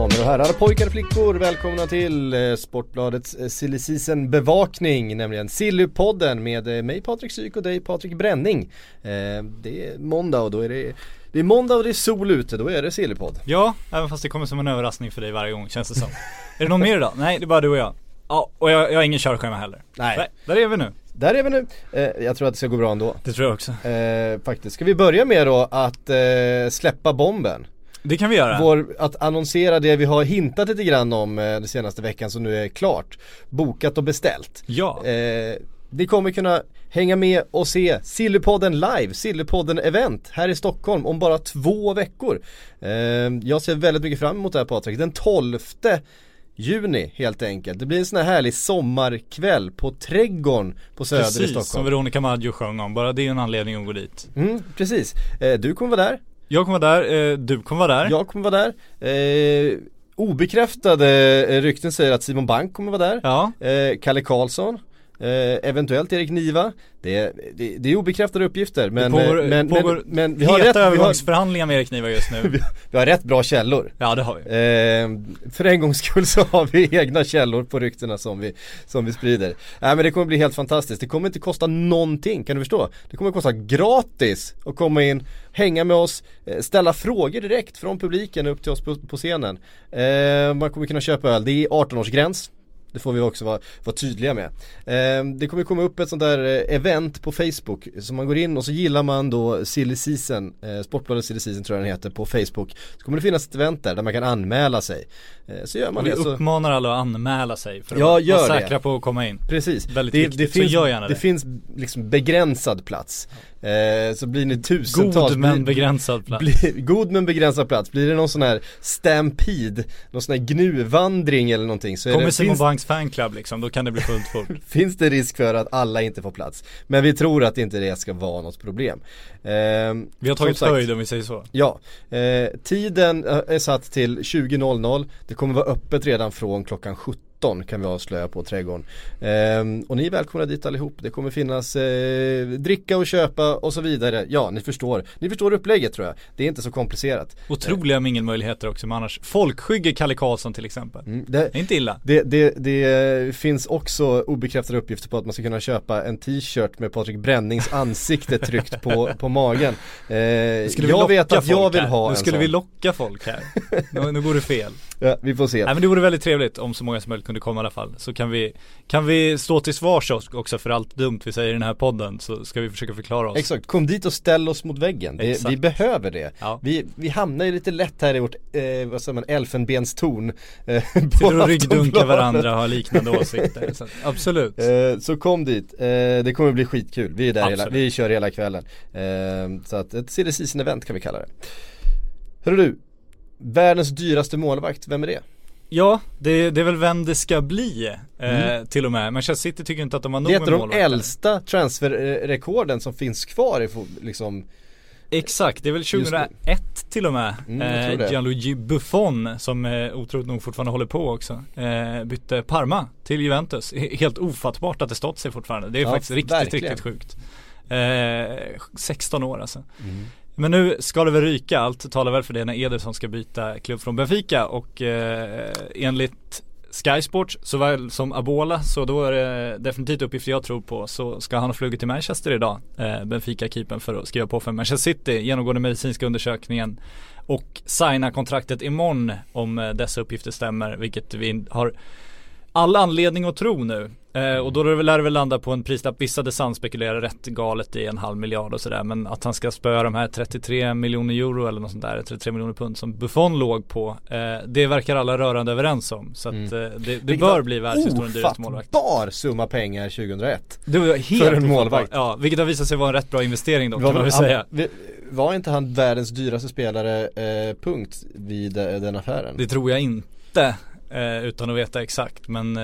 Damer och herrar, pojkar och flickor, välkomna till eh, Sportbladets eh, Silly Season bevakning, nämligen Sillypodden med eh, mig Patrik Syk och dig Patrik Bränning. Det är måndag och då är det det är måndag och det är sol ute, då är det Sillypodd. Ja, även fast det kommer som en överraskning för dig varje gång känns det som. är det någon mer idag? Nej, det är bara du och jag. Ja, och jag, jag har ingen körschema heller. Nej. Där är vi nu. Där är vi nu. Eh, jag tror att det ska gå bra ändå. Det tror jag också. Eh, faktiskt. Ska vi börja med då att eh, släppa bomben? Det kan vi göra. Vår, att annonsera det vi har hintat lite grann om eh, den senaste veckan som nu är klart. Bokat och beställt. Ja. Eh, ni kommer kunna hänga med och se Sillypodden live, Sillypodden event här i Stockholm om bara två veckor. Eh, jag ser väldigt mycket fram emot det här Patrik. Den 12 juni helt enkelt. Det blir en sån här härlig sommarkväll på Trädgården på Söder i Precis, Stockholm. som Veronica Maggio sjöng om. Bara det är en anledning att gå dit. Mm, precis. Eh, du kommer vara där, Jag kommer vara där, eh, du kommer vara där. jag kommer vara där. Eh, obekräftade rykten säger att Simon Bank kommer vara där. Ja. Eh, Kalle Karlsson. Eh, eventuellt Erik Niva. Det, det, det är obekräftade uppgifter men, pågår, eh, men, pågår men, men vi har rätt, övergångsförhandlingar med Erik Niva just nu. vi, vi har rätt bra källor. ja det har vi. Eh, för en gångs skull så har vi egna källor på ryktena som vi, som vi sprider. Nej men det kommer bli helt fantastiskt. Det kommer inte kosta någonting, kan du förstå? Det kommer kosta gratis att komma in, hänga med oss, eh, ställa frågor direkt från publiken upp till oss på, på scenen. Eh, man kommer kunna köpa öl, det är 18-årsgräns. Det får vi också vara, vara tydliga med. Eh, det kommer komma upp ett sånt där eh, event på Facebook. Så man går in och så gillar man då Silly Season, eh, Sportbladet Silly Season tror jag den heter på Facebook. Så kommer det finnas ett event där, där man kan anmäla sig. Eh, så gör man Och vi det. Så, uppmanar alla att anmäla sig för att Ja, vara det. säkra på att komma in. Precis, Väldigt det, viktigt, det så finns, gör gärna det det. finns liksom begränsad plats. Eh, så blir ni tusentals God men blir- begränsad plats. blir, God men begränsad plats, blir det någon sån här stampede, någon sån här gnuvandring eller någonting så Kommer Simon finns, Banks fanclub liksom, då kan det bli fullt fullt. finns det risk för att alla inte får plats. Men vi tror att inte det ska vara något problem. Eh, Vi har tagit sagt, höjd om vi säger så. Ja, eh, tiden eh, är satt till 20.00 Det kommer vara öppet redan från klockan 17 kan vi avslöja på Trädgården eh, Och ni är välkomna dit allihop Det kommer finnas eh, dricka och köpa och så vidare Ja, ni förstår Ni förstår upplägget tror jag Det är inte så komplicerat Otroliga mingelmöjligheter också men annars. Folkskygge Kalle Karlsson till exempel. mm, det, Det är inte illa. det, det, det finns också obekräftade uppgifter på att man ska kunna köpa en t-shirt med Patrik Brännings ansikte tryckt på, på magen eh, Jag vet att jag vill här? ha Nu en skulle sån. vi locka folk här. nu, nu går det fel. ja, Vi får se Nej men det vore väldigt trevligt om så många som möjligt kunde komma i alla fall. Så kan vi, kan vi stå till svars också för allt dumt vi säger i den här podden så ska vi försöka förklara oss. Exakt, kom dit och ställ oss mot väggen. Det, vi behöver det. Ja. Vi, vi hamnar ju lite lätt här i vårt, eh, vad säger man, elfenbenstorn. Eh, Sitter och ryggdunkar varandra och har liknande åsikter. Så, absolut. Eh, så kom dit, eh, det kommer bli skitkul. Vi är där hela, vi kör hela kvällen. Eh, så att ett season event kan vi kalla det. Hörru du, världens dyraste målvakt, vem är det? Ja, det, det är väl vem det ska bli eh, Mm. till och med. Manchester City tycker inte att de har nog Det är med ett av de målvakter. äldsta transferrekorden som finns kvar i liksom Exakt, det är väl Just nu. 2001 till och med. Mm, eh, Gianluigi Buffon som eh, otroligt nog fortfarande håller på också. Eh, bytte Parma till Juventus. He- Helt ofattbart att det stått sig fortfarande. Det är Ja, faktiskt riktigt, verkligen. riktigt sjukt. Eh, 16 år alltså. Men nu ska det väl ryka, allt talar väl för det när Ederson ska byta klubb från Benfica. Och eh, enligt Sky Sports såväl som Abola så då är det definitivt uppgifter jag tror på så ska han ha flugit till Manchester idag eh, Benfica-keepern för att skriva på för Manchester City. Genomgå den medicinska undersökningen. Och signa kontraktet imorgon om eh, dessa uppgifter stämmer vilket vi har all anledning att tro nu. Eh, och då lär det väl landa på en prislapp, vissa Desan spekulerar rätt galet i en halv miljard och sådär. Men att han ska spöa de här 33 miljoner euro eller något sånt där, 33 miljoner pund som Buffon låg på. Eh, det verkar alla rörande överens om. Så att Mm. eh, det, det Vilket bör bli världshistoriens dyraste målvakt. Ofattbar summa pengar 2001 Det var helt För en målvakt. Ja, vilket har visat sig vara en rätt bra investering var kan man väl säga. vi- var inte han världens dyraste spelare eh, punkt vid eh, den affären? Det tror jag inte utan att veta exakt men eh,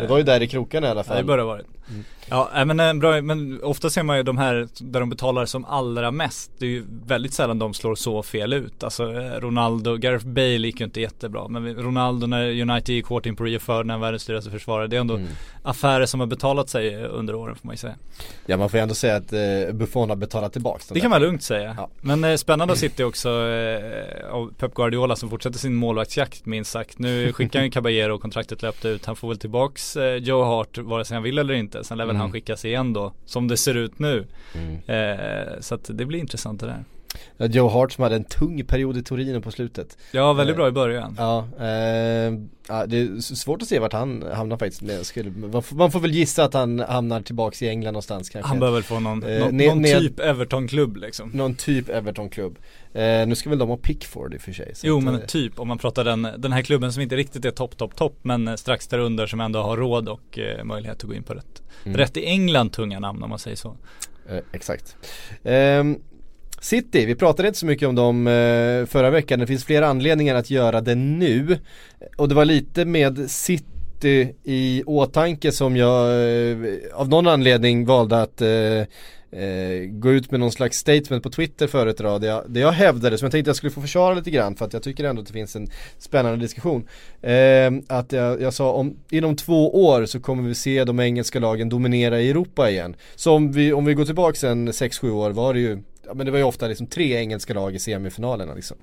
Det var ju där i krokarna i alla Ja, fall. det bör ha varit. Mm. Ja, äh, men, eh, bra, men ofta ser man ju de här där de betalar som allra mest. Det är ju väldigt sällan de slår så fel ut. Alltså eh, Ronaldo, Gareth Bale gick ju inte jättebra. Men Ronaldo när United gick hårt in på Rio Ferdinand, världens dyraste försvarare. Det är ändå Mm. affärer som har betalat sig under åren får man ju säga. Ja man får ju ändå säga att eh, Buffon har betalat tillbaks den Det där. kan man lugnt säga. Ja. Men eh, spännande att sitta också eh, av Pep Guardiola som fortsätter sin målvaktsjakt minst sagt. Nu skickar han ju Caballero och kontraktet löpte ut. Han får väl tillbaks eh, Joe Hart vare sig han vill eller inte. Sen lär väl Mm. han skickas igen då som det ser ut nu. Mm. Eh, så att det blir intressant det där. Joe Hart som hade en tung period i Torino på slutet. Ja, väldigt Eh, bra i början. Ja, eh, det är svårt att se vart han hamnar faktiskt. Man, får, väl gissa att han hamnar tillbaks i England någonstans kanske. Han väl få någon, Eh, någon, ned- någon typ Everton-klubb liksom. Någon typ Everton-klubb. Eh, nu ska väl de ha Pickford i och för sig. Jo men eh, typ om man pratar den, den här klubben som inte riktigt är topp, topp, topp men eh, strax där under som ändå har råd och eh, möjlighet att gå in på rätt. Mm. Rätt i England tunga namn om man säger så. Eh, exakt. Ehm, City, vi pratade inte så mycket om dem eh, förra veckan. Det finns flera anledningar att göra det nu. Och det var lite med City i åtanke som jag eh, av någon anledning valde att eh, eh, gå ut med någon slags statement på Twitter förut idag. Det jag, det jag hävdade, som jag tänkte jag skulle få försvara lite grann för att jag tycker ändå att det finns en spännande diskussion. Eh, att jag, jag sa om inom två år så kommer vi se de engelska lagen dominera i Europa igen. Så om vi, om vi går tillbaka sen 6-7 år var det ju, ja men det var ju ofta liksom tre engelska lag i semifinalerna liksom.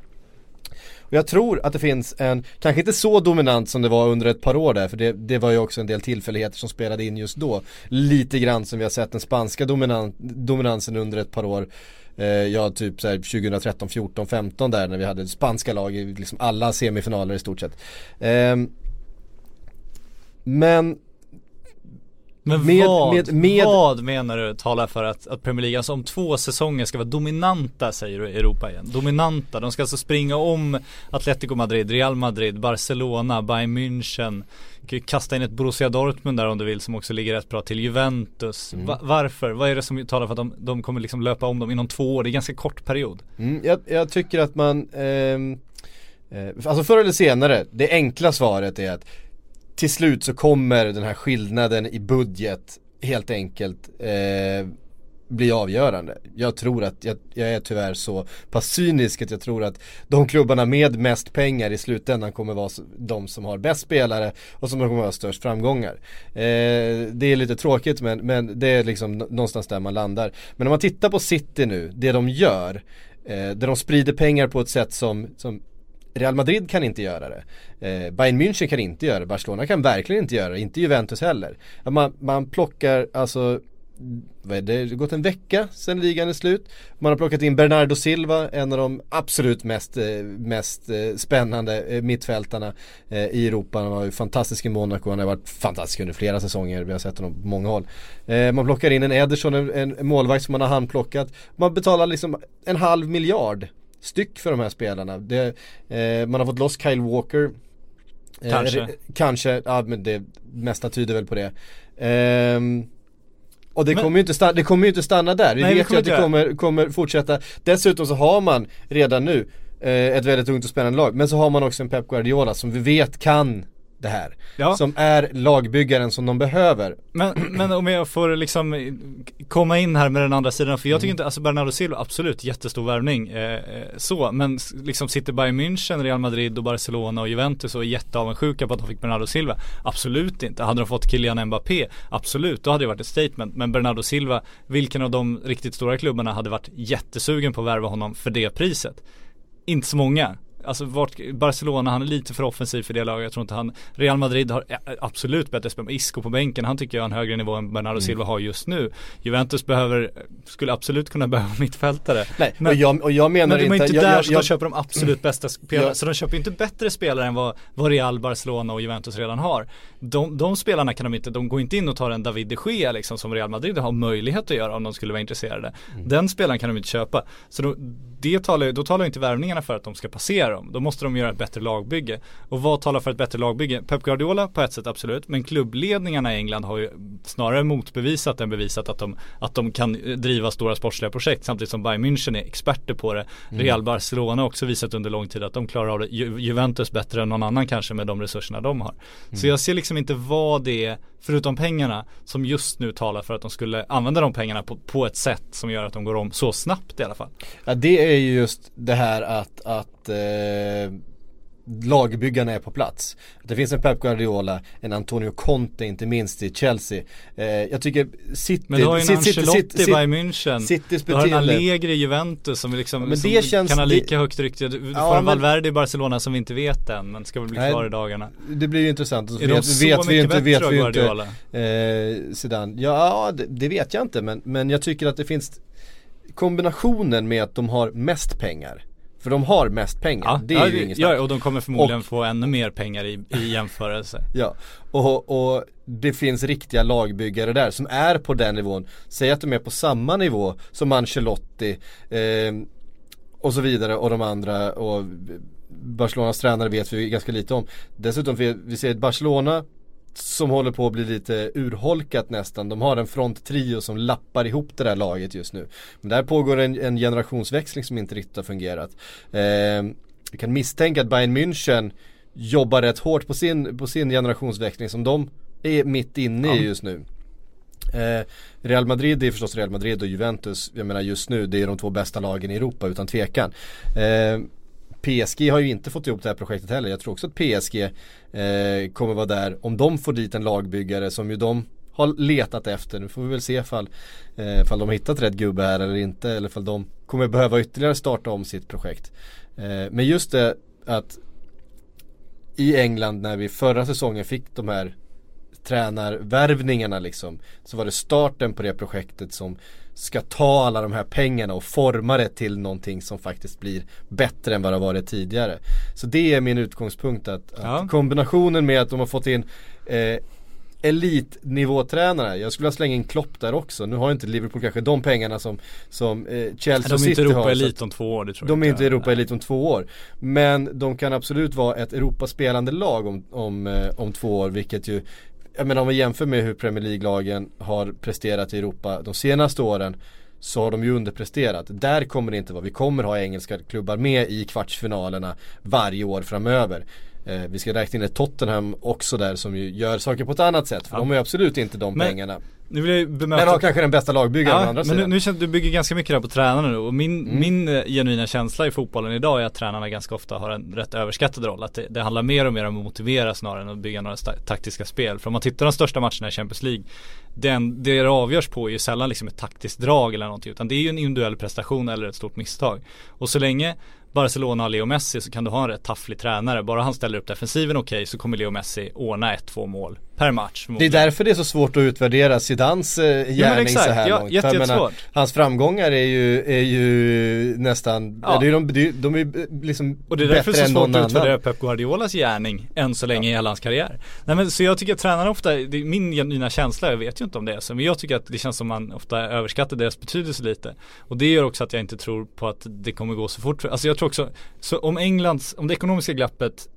Och jag tror att det finns en, kanske inte så dominant som det var under ett par år där, för det, det var ju också en del tillfälligheter som spelade in just då. Lite grann som vi har sett den spanska dominan, dominansen under ett par år. Eh, ja, typ såhär 2013, 14, 15 där när vi hade spanska lag i liksom alla semifinaler i stort sett. Ehm, men men Med- vad, med- med- vad menar du talar för att, att Premier League, alltså om två säsonger ska vara dominanta säger du i Europa igen? Dominanta, de ska alltså springa om Atletico Madrid, Real Madrid, Barcelona, Bayern München kasta in ett Borussia Dortmund där om du vill som också ligger rätt bra till Juventus Mm. Va- Varför? Vad är det som talar för att de, de kommer liksom löpa om dem inom två år? Det är en ganska kort period Mm, jag, jag tycker att man, ehm, eh, alltså förr eller senare, det enkla svaret är att till slut så kommer den här skillnaden i budget helt enkelt eh, bli avgörande. Jag tror att, jag, jag är tyvärr så pass cynisk att jag tror att de klubbarna med mest pengar i slutändan kommer vara de som har bäst spelare och som kommer ha störst framgångar. Eh, det är lite tråkigt men, men det är liksom någonstans där man landar. Men om man tittar på City nu, det de gör, eh, där de sprider pengar på ett sätt som, som Real Madrid kan inte göra det. Eh, Bayern München kan inte göra det. Barcelona kan verkligen inte göra det. Inte Juventus heller. Man, man plockar alltså vad är det? det har gått en vecka sedan ligan är slut. Man har plockat in Bernardo Silva, en av de absolut mest, eh, mest eh, spännande eh, mittfältarna i Europa. Han var ju fantastisk i Monaco, han har varit fantastisk under flera säsonger. Vi har sett honom på många håll. Man plockar in en Ederson, en målvakt som man har handplockat. Man betalar liksom en halv miljard styck för de här spelarna. Det, eh, man har fått loss Kyle Walker. Eh, Kanske. re- kanske, ja men det mesta tyder väl på det. Ehm, och det Men- kommer ju inte stanna, det kommer ju inte stanna där. Vi Nej, vet ju att det kommer, kommer fortsätta. Dessutom så har man redan nu eh, ett väldigt ungt och spännande lag. Men så har man också en Pep Guardiola som vi vet kan det här. Ja. Som är lagbyggaren som de behöver. Men, men om jag får liksom komma in här med den andra sidan, för jag Mm. tycker inte, alltså Bernardo Silva, absolut jättestor värvning, eh, eh, så, men liksom sitter Bayern München, Real Madrid och Barcelona och Juventus och är jätteavundsjuka på att de fick Bernardo Silva? Absolut inte. Hade de fått Kylian Mbappé? Absolut, då hade det varit ett statement. Men Bernardo Silva, vilken av de riktigt stora klubbarna hade varit jättesugen på att värva honom för det priset? Inte så många. Alltså vart, Barcelona, han är lite för offensiv för det laget. Jag tror inte han, Real Madrid har absolut bättre spel Isco på bänken. Han tycker jag har en högre nivå än Bernardo Silva har just nu. Juventus behöver, skulle absolut kunna behöva mittfältare. Nej, Men- och, jag, och jag menar Men de är inte, inte där jag, så jag, de köper de absolut bästa spelarna. Ja. Så de köper inte bättre spelare än vad, vad Real, Barcelona och Juventus redan har. De, de spelarna kan de inte, de går inte in och tar en David de Gea liksom som Real Madrid har möjlighet att göra om de skulle vara intresserade. Mm. Den spelaren kan de inte köpa. Så då, det talar, då talar inte värvningarna för att de ska passera om. Då måste de göra ett bättre lagbygge. Och vad talar för ett bättre lagbygge? Pep Guardiola på ett sätt absolut, men klubbledningarna i England har ju snarare motbevisat än bevisat att de, att de kan driva stora sportsliga projekt samtidigt som Bayern München är experter på det. Mm. Real Barcelona har också visat under lång tid att de klarar av det. Ju, Juventus bättre än någon annan kanske med de resurserna de har. Mm. Så jag ser liksom inte vad det är, förutom pengarna, som just nu talar för att de skulle använda de pengarna på, på ett sätt som gör att de går om så snabbt i alla fall. Ja det är ju just det här att, att eh, lagbyggarna är på plats. Det finns en Pep Guardiola, en Antonio Conte inte minst i Chelsea. Eh, jag tycker City, Men du har ju en City- Ancelotti City- i Bayern München. Citys Du har en. Allegri i Juventus som liksom men som det känns- kan ha lika det- högt rykte. Du, du Ja, får en Valverde i Barcelona som vi inte vet än men ska väl bli Nej, klar i dagarna. Det blir ju intressant. Är de vet, så vet vi mycket inte, bättre vet vi av inte Guardiola? eh, Zidane. Ja, det, det vet jag inte men, men jag tycker att det finns kombinationen med att de har mest pengar. För de har mest pengar. Ja, det är ja, ju inget ja, och de kommer förmodligen få ännu mer pengar i, i jämförelse. Ja, och, och det finns riktiga lagbyggare där som är på den nivån. Säg att de är på samma nivå som Ancelotti eh, och så vidare och de andra och Barcelonas tränare vet vi ganska lite om. Dessutom vi, vi ser ett Barcelona som håller på att bli lite urholkat nästan. De har en fronttrio som lappar ihop det där laget just nu. Men där pågår en, en generationsväxling som inte riktigt har fungerat. Eh, jag kan misstänka att Bayern München jobbar rätt hårt på sin, på sin generationsväxling som de är mitt inne i just nu. Eh, Real Madrid är förstås Real Madrid och Juventus, jag menar just nu, det är de två bästa lagen i Europa utan tvekan. Eh, PSG har ju inte fått ihop det här projektet heller. Jag tror också att PSG eh, kommer vara där om de får dit en lagbyggare som ju de har letat efter. Nu får vi väl se ifall, eh, ifall de har hittat rätt gubbe här eller inte. Eller ifall de kommer behöva ytterligare starta om sitt projekt. Eh, men just det att i England när vi förra säsongen fick de här tränarvärvningarna liksom. Så var det starten på det projektet som ska ta alla de här pengarna och forma det till någonting som faktiskt blir bättre än vad det varit tidigare. Så det är min utgångspunkt att, att Ja. kombinationen med att de har fått in eh, elitnivåtränare. Jag skulle vilja slänga in Klopp där också. Nu har inte Liverpool kanske de pengarna som, som eh, Chelsea De och är inte City har. så Europa-elit att- om två år, det tror de är jag inte Europa-elit om två år. Men de kan absolut vara ett Europaspelande lag om, om, eh, om två år vilket ju jag menar om vi jämför med hur Premier League-lagen har presterat i Europa de senaste åren så har de ju underpresterat. Där kommer det inte vara. Vi kommer ha engelska klubbar med i kvartsfinalerna varje år framöver. Eh, vi ska räkna in ett Tottenham också där som ju gör saker på ett annat sätt. För Ja. de har ju absolut inte de Men- pengarna. Nu vill jag bemöta Men har kanske den bästa lagbyggaren Ja, andra men nu, sidan. nu känns du bygger ganska mycket där på tränarna nu och min, Mm. min eh, genuina känsla i fotbollen idag är att tränarna ganska ofta har en rätt överskattad roll. Att det, det handlar mer och mer om att motivera snarare än att bygga några taktiska spel. För om man tittar på de största matcherna i Champions League den, det det avgörs på är ju sällan liksom ett taktiskt drag eller någonting utan det är ju en individuell prestation eller ett stort misstag. Och så länge Barcelona har Leo Messi så kan du ha en rätt tafflig tränare. Bara han ställer upp defensiven okej så kommer Leo Messi ordna ett, två mål per match. Det är därför det är så svårt att utvärdera Zidans eh, gärning exakt. så här Ja, långt. jätte- menar. Hans framgångar är ju, är ju nästan, Ja. ja. det är de, de, de är ju liksom Och det är därför det är så svårt att utvärdera. Pep Guardiolas gärning än så länge i hela hans karriär. Nej men så jag tycker att tränarna ofta, det är min genuina känsla, jag vet ju inte om det är så, men jag tycker att det känns som man ofta överskattar deras betydelse lite. Och det gör också att jag inte tror på att det kommer gå så fort. Alltså jag tror också, så om Englands, om det ekonomiska glappet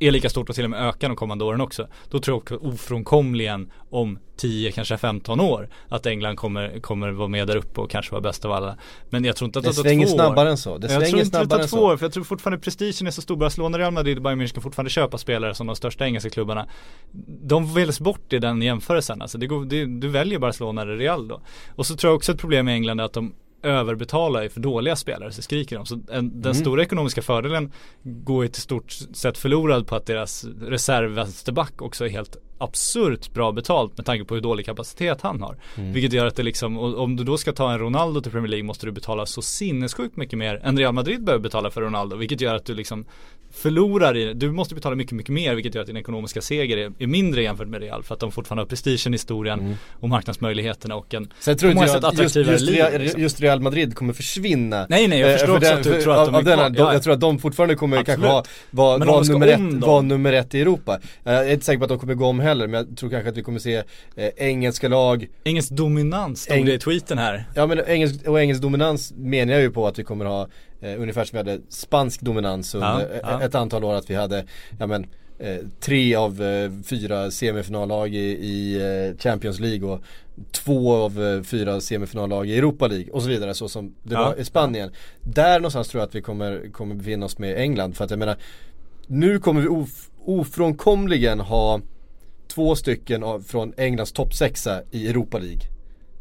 är lika stort och till och med ökar de kommande åren också. Då tror jag också ofrånkomligen om 10, kanske 15 år att England kommer, kommer vara med där uppe och kanske vara bäst av alla. Men jag tror inte att Det det tar svänger två år. snabbare än så. Det jag svänger tror inte det tar två år för jag tror fortfarande prestigen är så stor. Barcelona, Real Madrid och Bayern München kan fortfarande köpa spelare som de största engelska klubbarna. De väljs bort i den jämförelsen. Alltså det går, det, du väljer Barcelona eller Real då. Och så tror jag också ett problem i England är att de överbetalar ju för dåliga spelare så skriker de. Så en, den Mm. stora ekonomiska fördelen går ju till stort sett förlorad på att deras reservvänsterback också är helt absurt bra betalt med tanke på hur dålig kapacitet han har. Mm. Vilket gör att det liksom, om du då ska ta en Ronaldo till Premier League måste du betala så sinnessjukt mycket mer än Real Madrid behöver betala för Ronaldo. Vilket gör att du liksom förlorar i Du måste betala mycket, mycket mer vilket gör att din ekonomiska seger är, är mindre jämfört med Real. För att de fortfarande har prestigen, historien och marknadsmöjligheterna och en Sen tror inte jag att just, just, Real, liksom. just Real Madrid kommer försvinna Nej, nej, jag Eh, förstår för också den- att du tror att de är denna- kvar. de, Ja, Jag tror att de fortfarande kommer kanske Absolut. ha, vara var nummer, ett, var nummer ett i Europa Eh, Jag är inte säker på att de kommer gå om heller men jag tror kanske att vi kommer se eh, engelska lag Engelsk dominans stod Eng- det i tweeten här. Ja men engelsk, och engelsk dominans menar jag ju på att vi kommer ha eh, ungefär som vi hade spansk dominans under Ja, ja. ett antal år att vi hade, ja men eh, tre av eh, fyra semifinallag i, i eh, Champions League och två av eh, fyra semifinallag i Europa League och så vidare så som det Ja. var i Spanien. Där någonstans tror jag att vi kommer, kommer befinna oss med England för att jag menar nu kommer vi of, ofrånkomligen ha två stycken av, från Englands topp sexa i Europa League.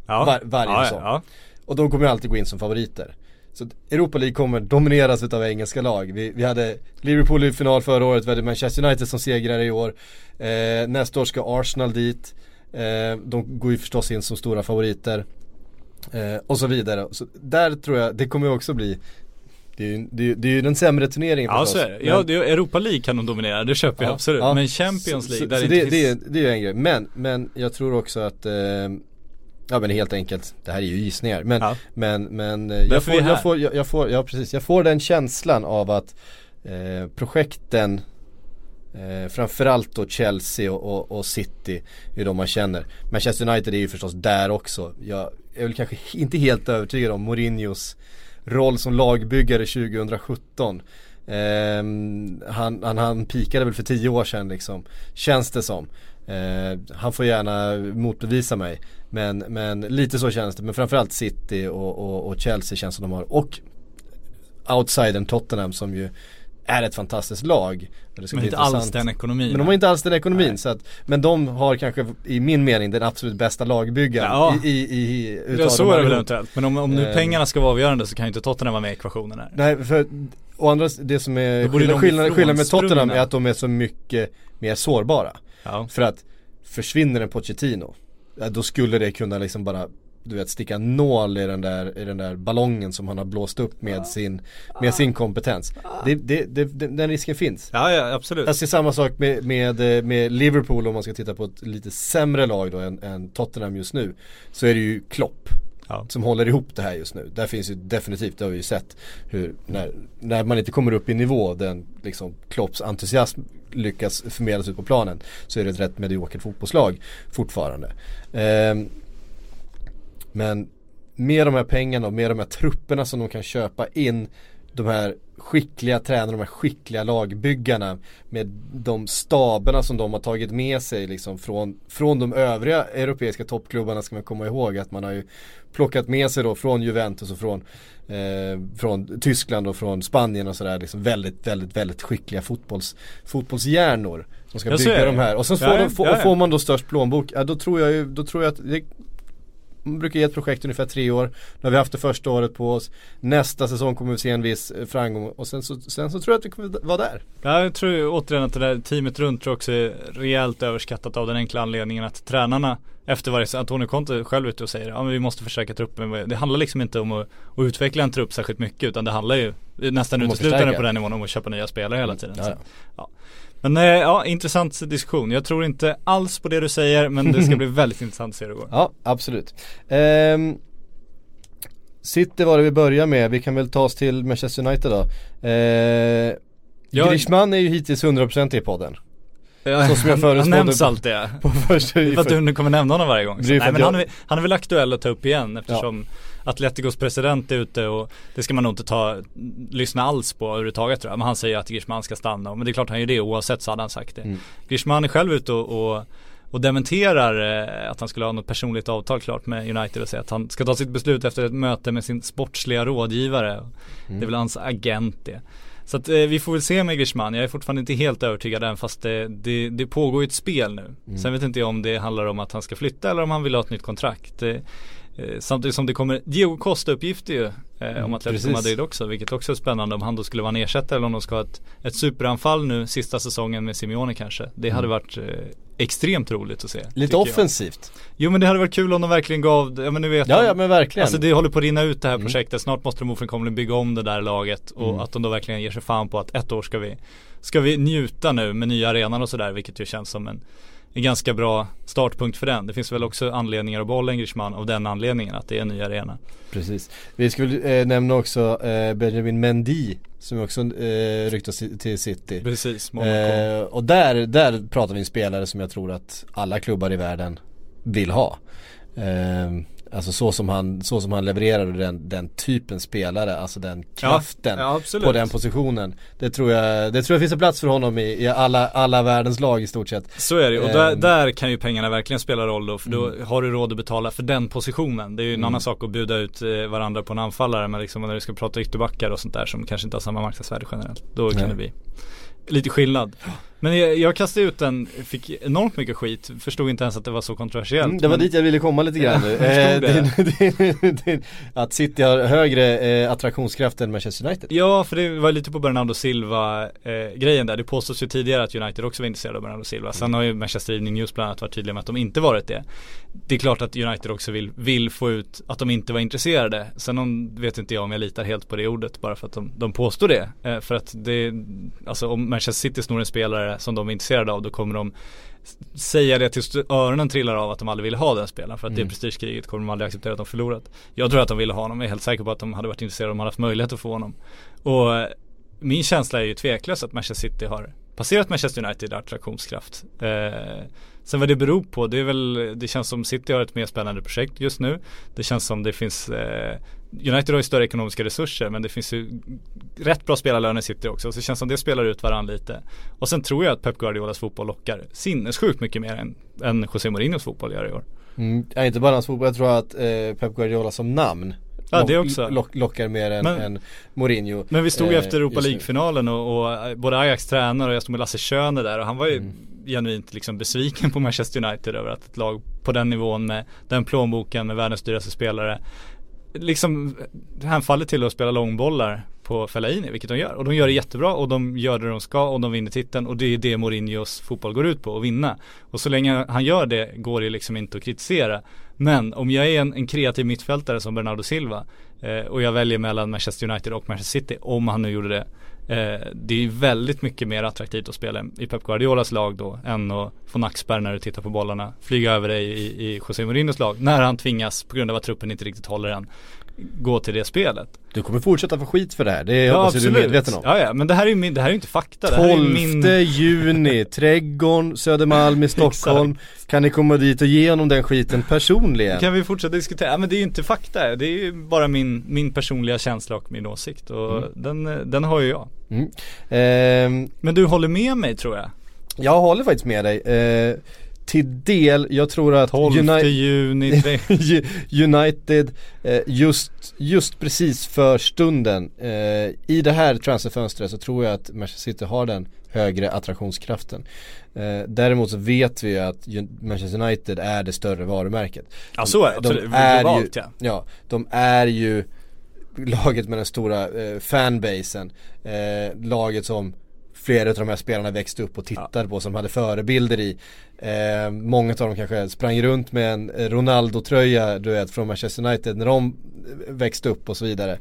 Ja. Var- varje ja, säsong. Och de kommer alltid gå in som favoriter. Så Europa League kommer domineras utav engelska lag. Vi, vi hade Liverpool i final förra året, vi hade Manchester United som segrare i år. Eh, nästa år ska Arsenal dit. Eh, de går ju förstås in som stora favoriter. Eh, och så vidare. Så där tror jag, det kommer också bli det är, ju, det, är, det är ju den sämre turneringen Ja så är det. Ja, det är Europa League kan de dominera, det köper jag Ja, absolut. ja. Men Champions League, så, där så det inte det, är, finns... det är ju en grej. Men, men jag tror också att eh, Ja men helt enkelt, det här är ju gissningar. Men, Ja. men, men eh, jag, får, jag, får, jag, jag får, ja precis, jag får den känslan av att eh, projekten eh, Framförallt då Chelsea och, och, och City är de man känner. Manchester United är ju förstås där också. Jag är väl kanske inte helt övertygad om Mourinhos roll som lagbyggare 2017. Ehm, han, han, han pikade väl för tio år sedan liksom, känns det som. Eh, han får gärna motbevisa mig. Men, men lite så känns det. Men framförallt City och, och, och Chelsea känns som de har. Och outsidern Tottenham som ju är ett fantastiskt lag. Men bli inte alls den ekonomin. Men de har inte alls den ekonomin så att, Men de har kanske i min mening den absolut bästa lagbyggaren Ja. i, i, i, utav Ja så är det väl eventuellt. Men om, om nu Ehm. pengarna ska vara avgörande så kan ju inte Tottenham vara med i ekvationen här. Nej för å andra det som är borde skillnad, skillnad, med. Tottenham är att de är så mycket mer sårbara. Ja. För att försvinner en Pochettino Då skulle det kunna liksom bara Du vet sticka nål i den där, i den där ballongen som han har blåst upp med sin Med sin kompetens. Det, det, det, den den risken finns. Ja, ja absolut. Jag ser samma sak med, med, eh, med Liverpool om man ska titta på ett lite sämre lag då än, än Tottenham just nu Så är det ju Klopp Ja. som håller ihop det här just nu. Där finns ju definitivt, det har vi ju sett hur när, när man inte kommer upp i nivå den liksom Klopps entusiasm lyckas förmedlas ut på planen så är det ett rätt mediokert fotbollslag fortfarande. Eh, men med de här pengarna och med de här trupperna som de kan köpa in de här skickliga tränarna, de här skickliga lagbyggarna med de staberna som de har tagit med sig liksom från, från de övriga europeiska toppklubbarna ska man komma ihåg att man har ju plockat med sig då från Juventus och från, eh, från Tyskland och från Spanien och sådär liksom väldigt, väldigt, väldigt skickliga fotbolls, fotbollshjärnor som ska bygga de här och så får, de, ja, ja. får man då störst plånbok, ja då tror jag ju, då tror jag att det man brukar ge ett projekt ungefär tre år. Nu har vi haft det första året på oss. Nästa säsong kommer vi se en viss eh, framgång och sen så, sen så tror jag att vi kommer vara där. Ja, jag tror återigen att det där teamet runt tror jag också är rejält överskattat av den enkla anledningen att tränarna efter varje, Antonio Conte själv ute och säger ja men vi måste förstärka truppen. Det handlar liksom inte om att, att utveckla en trupp särskilt mycket utan det handlar ju nästan att uteslutande på den nivån om att köpa nya spelare hela tiden. Ja, Så, ja. ja. Men eh, ja, intressant diskussion. Jag tror inte alls på det du säger men det ska bli väldigt intressant att se hur det går. Ja, absolut. Ehm, City var det vi börjar med, vi kan väl ta oss till Manchester United då. Ehm, Ja. Griezmann är ju hittills 100% i podden. Så som jag Han förutspådde nämns alltid ja. På första Det är för att du kommer nämna honom varje gång. Nej, men jag- han, är, han är väl aktuell att ta upp igen eftersom Atleticos president är ute och det ska man nog inte ta, lyssna alls på överhuvudtaget tror jag. Men han säger att Griezmann ska stanna. Men det är klart han gör det oavsett så hade han sagt det. Mm. Griezmann är själv ute och, och, och dementerar eh, att han skulle ha något personligt avtal klart med United och säger att han ska ta sitt beslut efter ett möte med sin sportsliga rådgivare. Mm. Det är väl hans agent det. Så att eh, vi får väl se med Griezmann. Jag är fortfarande inte helt övertygad än fast det, det, det pågår ju ett spel nu. Mm. Sen vet inte jag om det handlar om att han ska flytta eller om han vill ha ett nytt kontrakt. Eh, samtidigt som det kommer Diego Costa-uppgifter ju eh, om Atletico precis. Madrid också. Vilket också är spännande om han då skulle vara en ersättare eller om de ska ha ett, ett superanfall nu sista säsongen med Simeone kanske. Det hade varit eh, extremt roligt att se. Lite tycker jag. offensivt. Jo men det hade varit kul om de verkligen gav, ja men nu vet Ja, han- ja men verkligen. Alltså det håller på att rinna ut det här Mm. projektet. Snart måste de ofrånkomligen bygga om det där laget och Mm. att de då verkligen ger sig fan på att ett år ska vi Ska vi njuta nu med nya arenan och sådär vilket ju känns som en en ganska bra startpunkt för den. Det finns väl också anledningar att behålla en Griezmann av den anledningen att det är en ny arena. Precis. Vi skulle eh, nämna också eh, Benjamin Mendy som också eh, ryktas till, City. Precis. Eh, och där, där pratar vi en spelare som jag tror att alla klubbar i världen vill ha. Eh, Alltså så som han, så som han levererade den, den typen spelare, alltså den kraften ja, absolut. på den positionen. Det tror jag, det tror jag finns en plats för honom i, i alla, alla världens lag i stort sett. Så är det och där, Ehm. där kan ju pengarna verkligen spela roll då för då Mm. har du råd att betala för den positionen. Det är ju en annan sak att bjuda ut eh, varandra på en anfallare men liksom när du ska prata ytterbackar och sånt där som kanske inte har samma marknadsvärde generellt. Då kan Nej. det bli lite skillnad. Men jag, jag kastade ut den, fick enormt mycket skit, förstod inte ens att det var så kontroversiellt. Mm, det var men- dit jag ville komma lite grann nu. Eh, det- det- det- att City har högre eh, attraktionskraft än Manchester United. Ja, för det var lite på Bernardo Silva eh, där. Det påstås ju tidigare att United också var intresserade av Bernardo Silva. Sen har ju Manchester Evening News bland annat varit tydliga med att de inte varit det. Det är klart att United också vill, vill få ut att de inte var intresserade. Sen om, vet inte jag om jag litar helt på det ordet bara för att de, de påstår det. Eh, för att det, alltså om Manchester City snor en spelare som de är intresserade av då kommer de säga det tills öronen trillar av att de aldrig vill ha den spelaren för att det Mm. prestigekriget kommer de aldrig acceptera att de förlorat. Jag tror att de ville ha honom, jag är helt säker på att de hade varit intresserade om de hade haft möjlighet att få honom. Och eh, min känsla är ju tveklös att Manchester City har passerat Manchester United i attraktionskraft. Eh, sen vad det beror på, det är väl, det känns som City har ett mer spännande projekt just nu. Det känns som det finns eh, United har ju större ekonomiska resurser men det finns ju rätt bra spelarlöner i City också. Så det känns som det spelar ut varandra lite. Och sen tror jag att Pep Guardiolas fotboll lockar sinnessjukt mycket mer än, än José Mourinhos fotboll gör i år. Mm, inte bara hans fotboll, jag tror att eh, Pep Guardiola som namn Ja, det också. Lock, lockar mer än, Men- än Mourinho Men vi stod ju eh, efter Europa. League-finalen och, och eh, både Ajax tränare och jag stod med Lasse Schöne där och han var ju Mm genuint liksom besviken på Manchester United över att ett lag på den nivån med den plånboken med världens dyraste spelare liksom hänfaller till att spela långbollar på Fellaini, vilket de gör. Och de gör det jättebra och de gör det de ska och de vinner titeln och det är det Mourinhos fotboll går ut på, att vinna. Och så länge han gör det går det liksom inte att kritisera. Men om jag är en, en kreativ mittfältare som Bernardo Silva eh, och jag väljer mellan Manchester United och Manchester City, om han nu gjorde det. Eh, det är väldigt mycket mer attraktivt att spela i Pep Guardiolas lag då än att få nackspärr när du tittar på bollarna, flyga över dig i, i José Mourinhos lag när han tvingas på grund av att truppen inte riktigt håller än gå till det spelet. Du kommer fortsätta få skit för det här, det hoppas jag du är medveten om Ja, ja, men det här är ju min, det här är inte fakta. Det här är 12 ju min... juni, Trädgården, Södermalm i Stockholm Kan ni komma dit och ge honom den skiten personligen? Kan vi fortsätta diskutera? Ja, men det är ju inte fakta. Det är ju bara min, min personliga känsla och min åsikt. Och Mm. den, eh, den har ju jag. Mm. Ehm, Men du håller med mig tror jag? jag håller faktiskt med dig eh, Till del, jag tror att 12 Uni- juni. United eh, just, just precis för stunden eh, I det här transferfönstret så tror jag att Manchester City har den högre attraktionskraften eh, Däremot så vet vi ju att Manchester United är det större varumärket Ja så är det, de är Globalt ju, ja. ja, de är ju laget med den stora eh, fanbasen eh, Laget som flera av de här spelarna växte upp och tittade på som hade förebilder i eh, Många av dem kanske sprang runt med en eh, Ronaldo-tröja du vet från Manchester United när de eh, växte upp och så vidare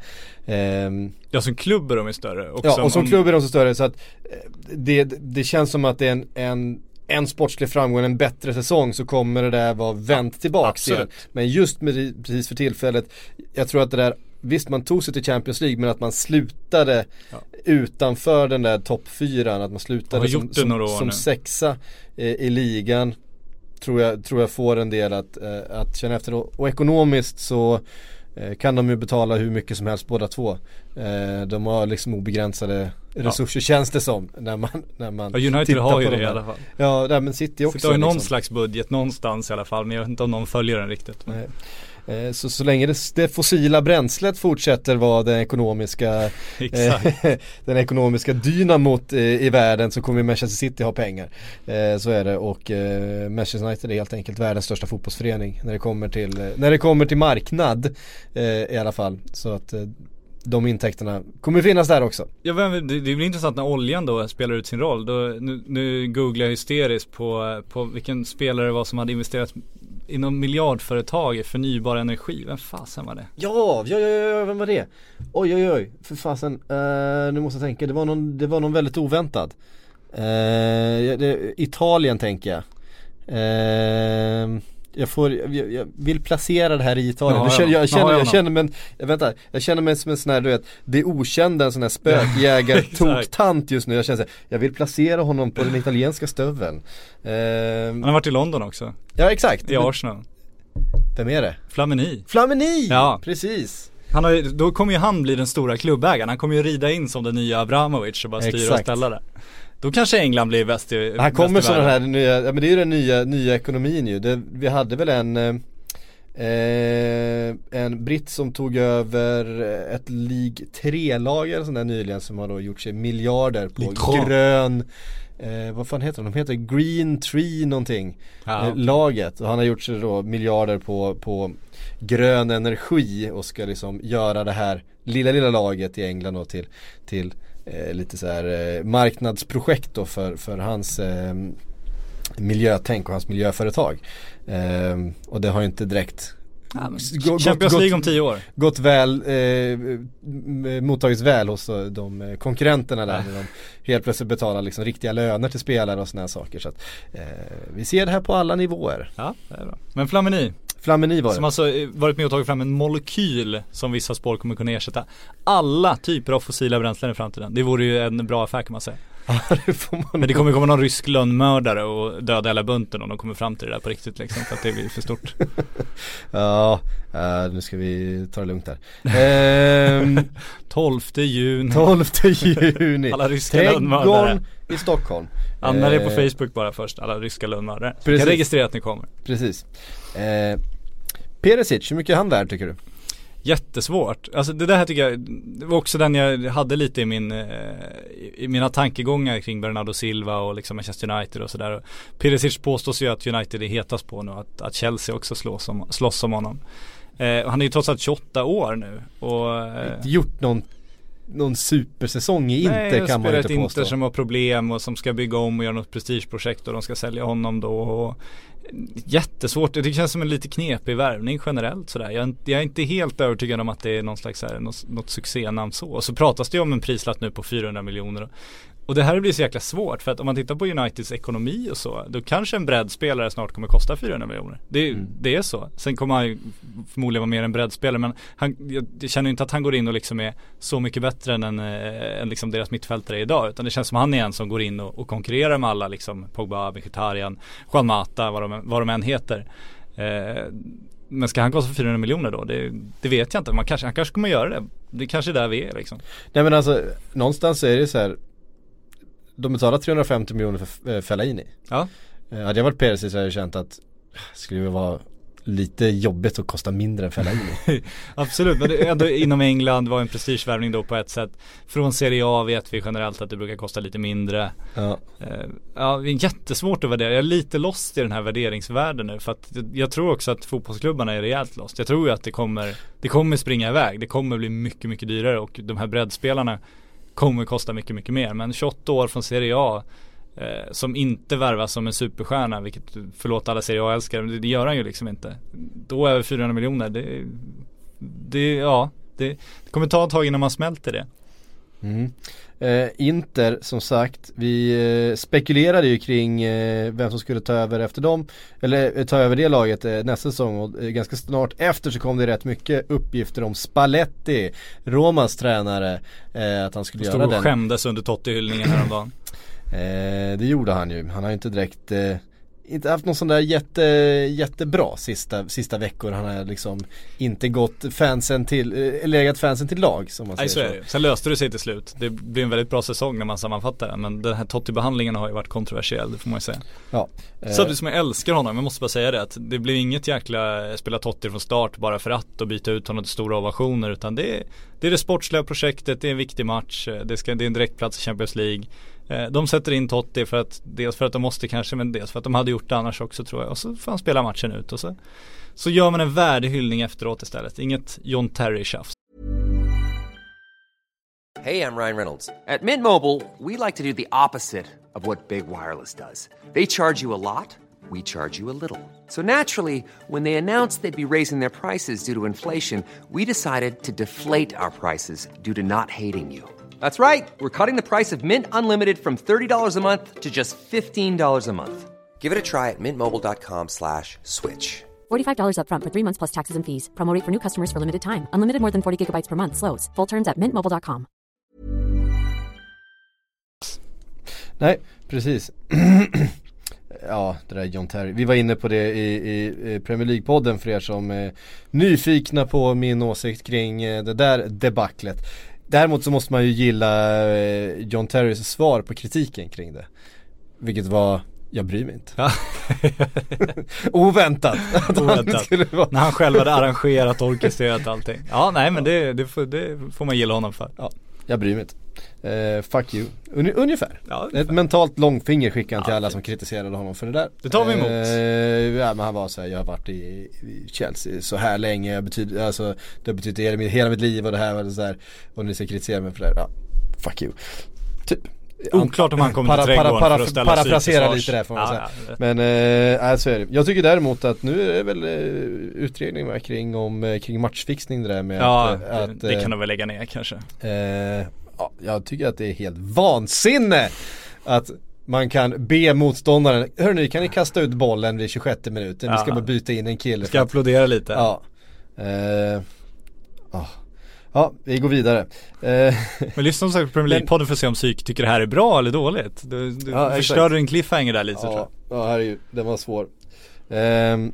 Ehm, Ja som klubb är de större. Och Ja och som om- klubb är de så större så att eh, det, det känns som att det är en, en en sportslig framgång, en bättre säsong så kommer det där vara vänt tillbaks absolut. igen. Men just med, precis för tillfället, jag tror att det där, visst man tog sig till Champions League men att man slutade Ja. utanför den där toppfyran, att man slutade som, som, som sexa eh, i ligan tror jag, tror jag får en del att, eh, att känna efter och, och ekonomiskt så eh, kan de ju betala hur mycket som helst båda två. Eh, de har liksom obegränsade resurser känns det som när man, när man Ja United har ju det de i här. alla fall. Ja, nej, men City Så också. det har ju någon liksom. slags budget någonstans i alla fall. Men jag vet inte om någon följer den riktigt. Nej. Eh, Så, så länge det, det fossila bränslet fortsätter vara den ekonomiska eh, Den ekonomiska dynamot eh, i världen så kommer Manchester City ha pengar. Så är det. Och Manchester United är helt enkelt världens största fotbollsförening När det kommer till, när det kommer till marknad i alla fall. Så att de intäkterna kommer finnas där också. Ja, det blir intressant när oljan då spelar ut sin roll. Då, nu, nu googlar jag hysteriskt på, på vilken spelare det var som hade investerat inom miljardföretag i förnybar energi. Vem fasen var det? Ja, ja, ja, ja, vem var det? Oj, oj, oj, för fasen, Uh, nu måste jag tänka, det var någon, det var någon väldigt oväntad Uh, eh, det, Italien tänker jag Uh, jag får, jag, jag vill placera det här i Italien. Ja, jag, känner, ja. jag, känner, Ja, ja, jag ja. känner mig, jag, vänta, jag känner mig som en sån här du vet, det okända, en sån här spökjägar-toktant just nu. Jag känner så här, jag vill placera honom på den italienska stöveln. Eh, Han har varit i London också. ja exakt. I Arsenal. Vem är det? Flamini. Flamini! Ja. Precis. Han har ju, då kommer ju han bli den stora klubbägaren. Han kommer ju rida in som den nya Abramovic och bara styra och ställa det. Då kanske England blir bäst i Här kommer sådana världen. här nya, ja men det är ju den nya, nya ekonomin ju. Det, vi hade väl en eh, en britt som tog över ett League 3-lag eller sånt där nyligen som har då gjort sig miljarder på League 3. grön Eh, vad fan heter de? De heter Green Tree någonting Ja. eh, Laget och han har gjort sig då miljarder på, på grön energi och ska liksom göra det här lilla lilla laget i England då till, till eh, lite så här eh, marknadsprojekt då för, för hans eh, miljötänk och hans miljöföretag. Eh, och det har ju inte direkt Ja, gått- Champions League om tio år. gått väl, eh, mottagits väl hos eh, de eh, konkurrenterna där. När de helt plötsligt betalar liksom riktiga löner till spelare och sådana här saker. Så att, eh, vi ser det här på alla nivåer. Ja, det är bra. Men Flamini, Flamini var som det. alltså eh, varit med och tagit fram en molekyl som vissa spår kommer kunna ersätta alla typer av fossila bränslen i framtiden. Det vore ju en bra affär kan man säga. det man Men det kommer komma någon rysk lönnmördare och döda hela bunten om de kommer fram till det där på riktigt liksom för att det blir för stort. Ja, eh, nu ska vi ta det lugnt här. Ehm, 12 juni. 12 juni. Alla ryska lönnmördare. I Stockholm. Anmäl er på Eh, Facebook bara först, alla ryska lönnmördare. Kan registrera att ni kommer. Precis. Eh, Perisic, hur mycket är han värd tycker du? Jättesvårt. Alltså det där här tycker jag, det var också den jag hade lite i min, eh, i mina tankegångar kring Bernardo Silva och liksom Manchester United och sådär. Perisic påstås ju att United är hetast på nu, att, att Chelsea också slåss om, slåss om honom. Eh, han är ju trots allt 28 år nu och eh, Inte gjort någon, någon supersäsong i Nej, Inter kan man inte ett påstå. Inter som har problem och som ska bygga om och göra något prestigeprojekt och de ska sälja honom då. Och jättesvårt, det känns som en lite knepig värvning generellt sådär. Jag, är inte- jag är inte helt övertygad om att det är någon slags här, något, något succénamn så. Och så pratas det ju om en prislapp nu på 400 miljoner. Och det här blir så jäkla svårt för att om man tittar på Uniteds ekonomi och så Då kanske en breddspelare snart kommer kosta 400 miljoner det, Mm. det är så Sen kommer han ju förmodligen vara mer en breddspelare men han, jag, känner inte att han går in och liksom är så mycket bättre än, en, eh, än liksom deras mittfältare idag Utan det känns som han är en som går in och, och konkurrerar med alla liksom Pogba, Mkhitaryan, Juan Mata, vad de, vad de än heter eh, men ska han kosta 400 miljoner då? Det, det vet jag inte. Man kanske, han kanske kommer göra det. Det kanske är där vi är liksom. Nej men alltså, någonstans är det så här. De betalar 350 miljoner för eh, Fellaini. Ja. Eh, Hade jag varit Perisic så hade jag känt att det skulle vara lite jobbigt att kosta mindre än Fellaini. Absolut, men det ändå inom England var en prestigevärvning då på ett sätt. Från Serie A vet vi generellt att det brukar kosta lite mindre. ja. Eh, Ja, det är jättesvårt att värdera. Jag är lite lost i den här värderingsvärlden nu. För att jag tror också att fotbollsklubbarna är rejält lost. Jag tror ju att det kommer, det kommer springa iväg. Det kommer bli mycket, mycket dyrare och de här breddspelarna kommer kosta mycket, mycket mer. Men 28 år från Serie A eh, som inte värvas som en superstjärna, vilket förlåt alla Serie A-älskare, men det, det gör han ju liksom inte. Då över 400 miljoner, det, det, ja, det, det kommer ta ett tag innan man smälter det. Mm. Eh, Inter som sagt, vi eh, spekulerade ju kring eh, vem som skulle ta över efter dem Eller eh, ta över det laget eh, nästa säsong och eh, ganska snart efter så kom det rätt mycket uppgifter om Spalletti Romas tränare Att han skulle Stod göra och den skämdes under Totti-hyllningen häromdagen. Det gjorde han ju, han har ju inte direkt inte haft någon sån där jätte, jättebra sista, sista veckor. Han har liksom inte gått fansen till, eh, legat fansen till lag som man Nej så säger är det. Sen löste det sig till slut. Det blir en väldigt bra säsong när man sammanfattar den. Men den här Totti-behandlingen har ju varit kontroversiell, det får man ju säga. Ja. Eh, Samtidigt som jag älskar honom, jag måste bara säga det att det blir inget jäkla eh, spela Totti från start bara för att och byta ut honom till stora ovationer utan det är det, är det sportsliga projektet, det är en viktig match, eh, det, ska, det är en direktplats i Champions League. Eh, de sätter in Totti för att, dels för att de måste kanske men dels för att de hade gjort det annars också tror jag. Och så får han spela matchen ut och så, så gör man en värdig hyllning efteråt istället. Inget John Terry-tjafs. Hej, jag Ryan Reynolds. På Mint Mobile, we like to do the opposite of what Big Wireless does. They charge you a lot, we charge you a little. So naturally, when they announced they'd be raising their prices due to inflation, we decided to deflate our prices due to not hating you. That's right. We're cutting the price of Mint Unlimited from $30 a month to just $15 a month. Give it a try at mintmobile.com slash switch. $45 upfront for three months plus taxes and fees. Promo rate for new customers for limited time. Unlimited more than 40 gigabytes per month. Slows. Full terms at mintmobile.com. Nej, precis. ja det där John Terry. Vi var inne på det i, i, i Premier League-podden för er som är nyfikna på min åsikt kring eh, det där debaclet. Däremot så måste man ju gilla eh, John Terrys svar på kritiken kring det. Vilket var, jag bryr mig inte. Ja. Oväntat. han Oväntat. vara- När han själv hade arrangerat och orkestrerat allting. Ja nej men det, det, får, det får man gilla honom för. Ja, jag bryr mig inte. Eh, fuck you, Un- ungefär. Ja, Ett ungefär. mentalt långfinger skickade han till Ja, alla det- som kritiserade honom för det där. Det tar vi emot. Eh, ja men han var så här, jag har varit i, i Chelsea så här länge, jag betyder, alltså, det har betytt hela, mitt- hela mitt liv och det här och så här. Och ni ska kritisera mig för det här. Ja, fuck you. Typ. Oklart om han kommer till trädgården för att ställa Parafrasera lite där får man Ja, säga. ja, det- Men eh, nej, så är det. Jag tycker däremot att nu är det väl eh, utredning kring, om, eh, kring matchfixning det där med Ja, att, eh, det, att det kan de väl lägga ner kanske. Eh, ja, jag tycker att det är helt vansinne att man kan be motståndaren, hörni kan ni kasta ut bollen vid 26 minuten, vi ska bara byta in en kille. Ska applådera lite. Ja. Eh, ja. Ja, vi går vidare. Eh, Men lyssna som sagt på Premier League-podden för att se om psyk tycker det här är bra eller dåligt. Du, du Ja, förstörde din cliffhanger där lite tror ja, jag. ja, herregud, den var svår. Ehm,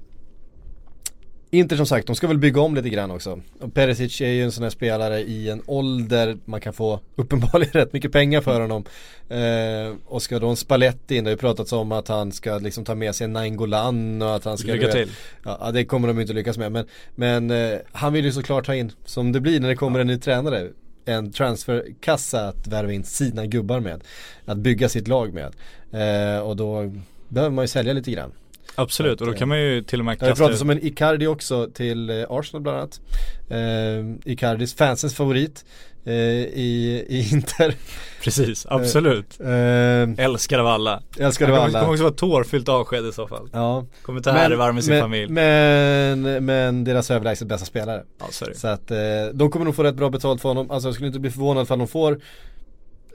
Inter som sagt, de ska väl bygga om lite grann också. Och Perisic är ju en sån här spelare i en ålder man kan få uppenbarligen rätt mycket pengar för honom. Eh, och ska då en Spalletti in, det har ju pratats om att han ska liksom ta med sig en Nainggolan och att han ska Lycka till. Ja, ja, det kommer de inte lyckas med. Men, men eh, han vill ju såklart ha in, som det blir när det kommer en ny tränare, en transferkassa att värva in sina gubbar med. Att bygga sitt lag med. Eh, och då behöver man ju sälja lite grann. Absolut, och då kan man ju till och med Det kasta pratats om en Icardi också till eh, Arsenal bland annat. Eh, Icardis fansens favorit eh, i, i Inter. Precis, absolut. Eh, Älskar av alla. älskar du Det kommer- alla. också vara tårfyllt avsked i så fall. Ja. Kommer ta här med sin men, familj. Men, men deras överlägset bästa spelare. Ja, det. Så att eh, de kommer nog få rätt bra betalt för honom. Alltså jag skulle inte bli förvånad för de får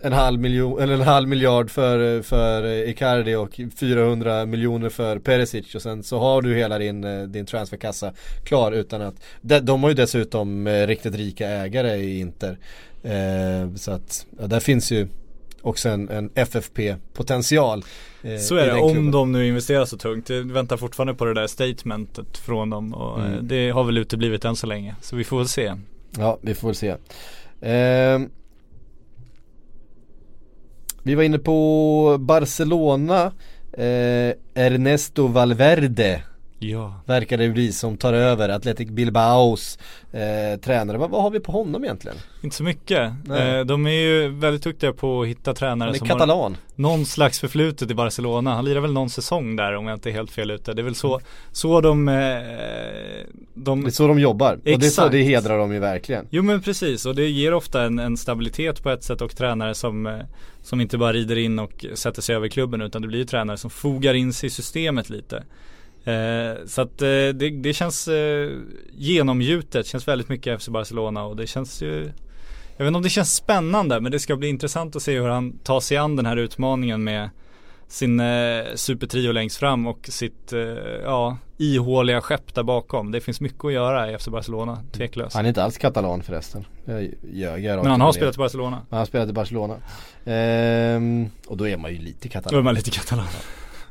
en halv miljon, eller en halv miljard för, för Icardi och 400 miljoner för Perisic och sen så har du hela din, eh, din transferkassa klar utan att de, de har ju dessutom eh, riktigt rika ägare i Inter eh, Så att ja, där finns ju också en, en FFP-potential eh, Så är det, om klubben. de nu investerar så tungt. Jag väntar fortfarande på det där statementet från dem och Mm. eh, det har väl uteblivit än så länge. Så vi får väl se. Ja, vi får väl se. Ehm, vi var inne på Barcelona. Eh, Ernesto Valverde Ja. verkar det bli som tar över Athletic Bilbaos eh, tränare. Vad, vad har vi på honom egentligen? Inte så mycket. Eh, de är ju väldigt duktiga på att hitta tränare Han är som har katalan. någon slags förflutet i Barcelona. Han lirar väl någon säsong där om jag inte är helt fel ute. Det är väl så, så de, eh, de Det är så de jobbar. Och det är så Exakt. det hedrar dem ju verkligen. Jo men precis och det ger ofta en, en stabilitet på ett sätt och tränare som, eh, som inte bara rider in och sätter sig över klubben utan det blir ju tränare som fogar in sig i systemet lite. Eh, så att eh, det, det känns eh, genomgjutet, känns väldigt mycket FC Barcelona och det känns ju Jag vet inte om det känns spännande men det ska bli intressant att se hur han tar sig an den här utmaningen med sin eh, supertrio längst fram och sitt eh, ja, ihåliga skepp där bakom. Det finns mycket att göra i FC Barcelona, tveklöst. Han är inte alls katalan förresten. Jag ljög Men han har spelat i Barcelona. Han har spelat i Barcelona. Ehm, och då är man ju lite Då är katalan. man lite katalan.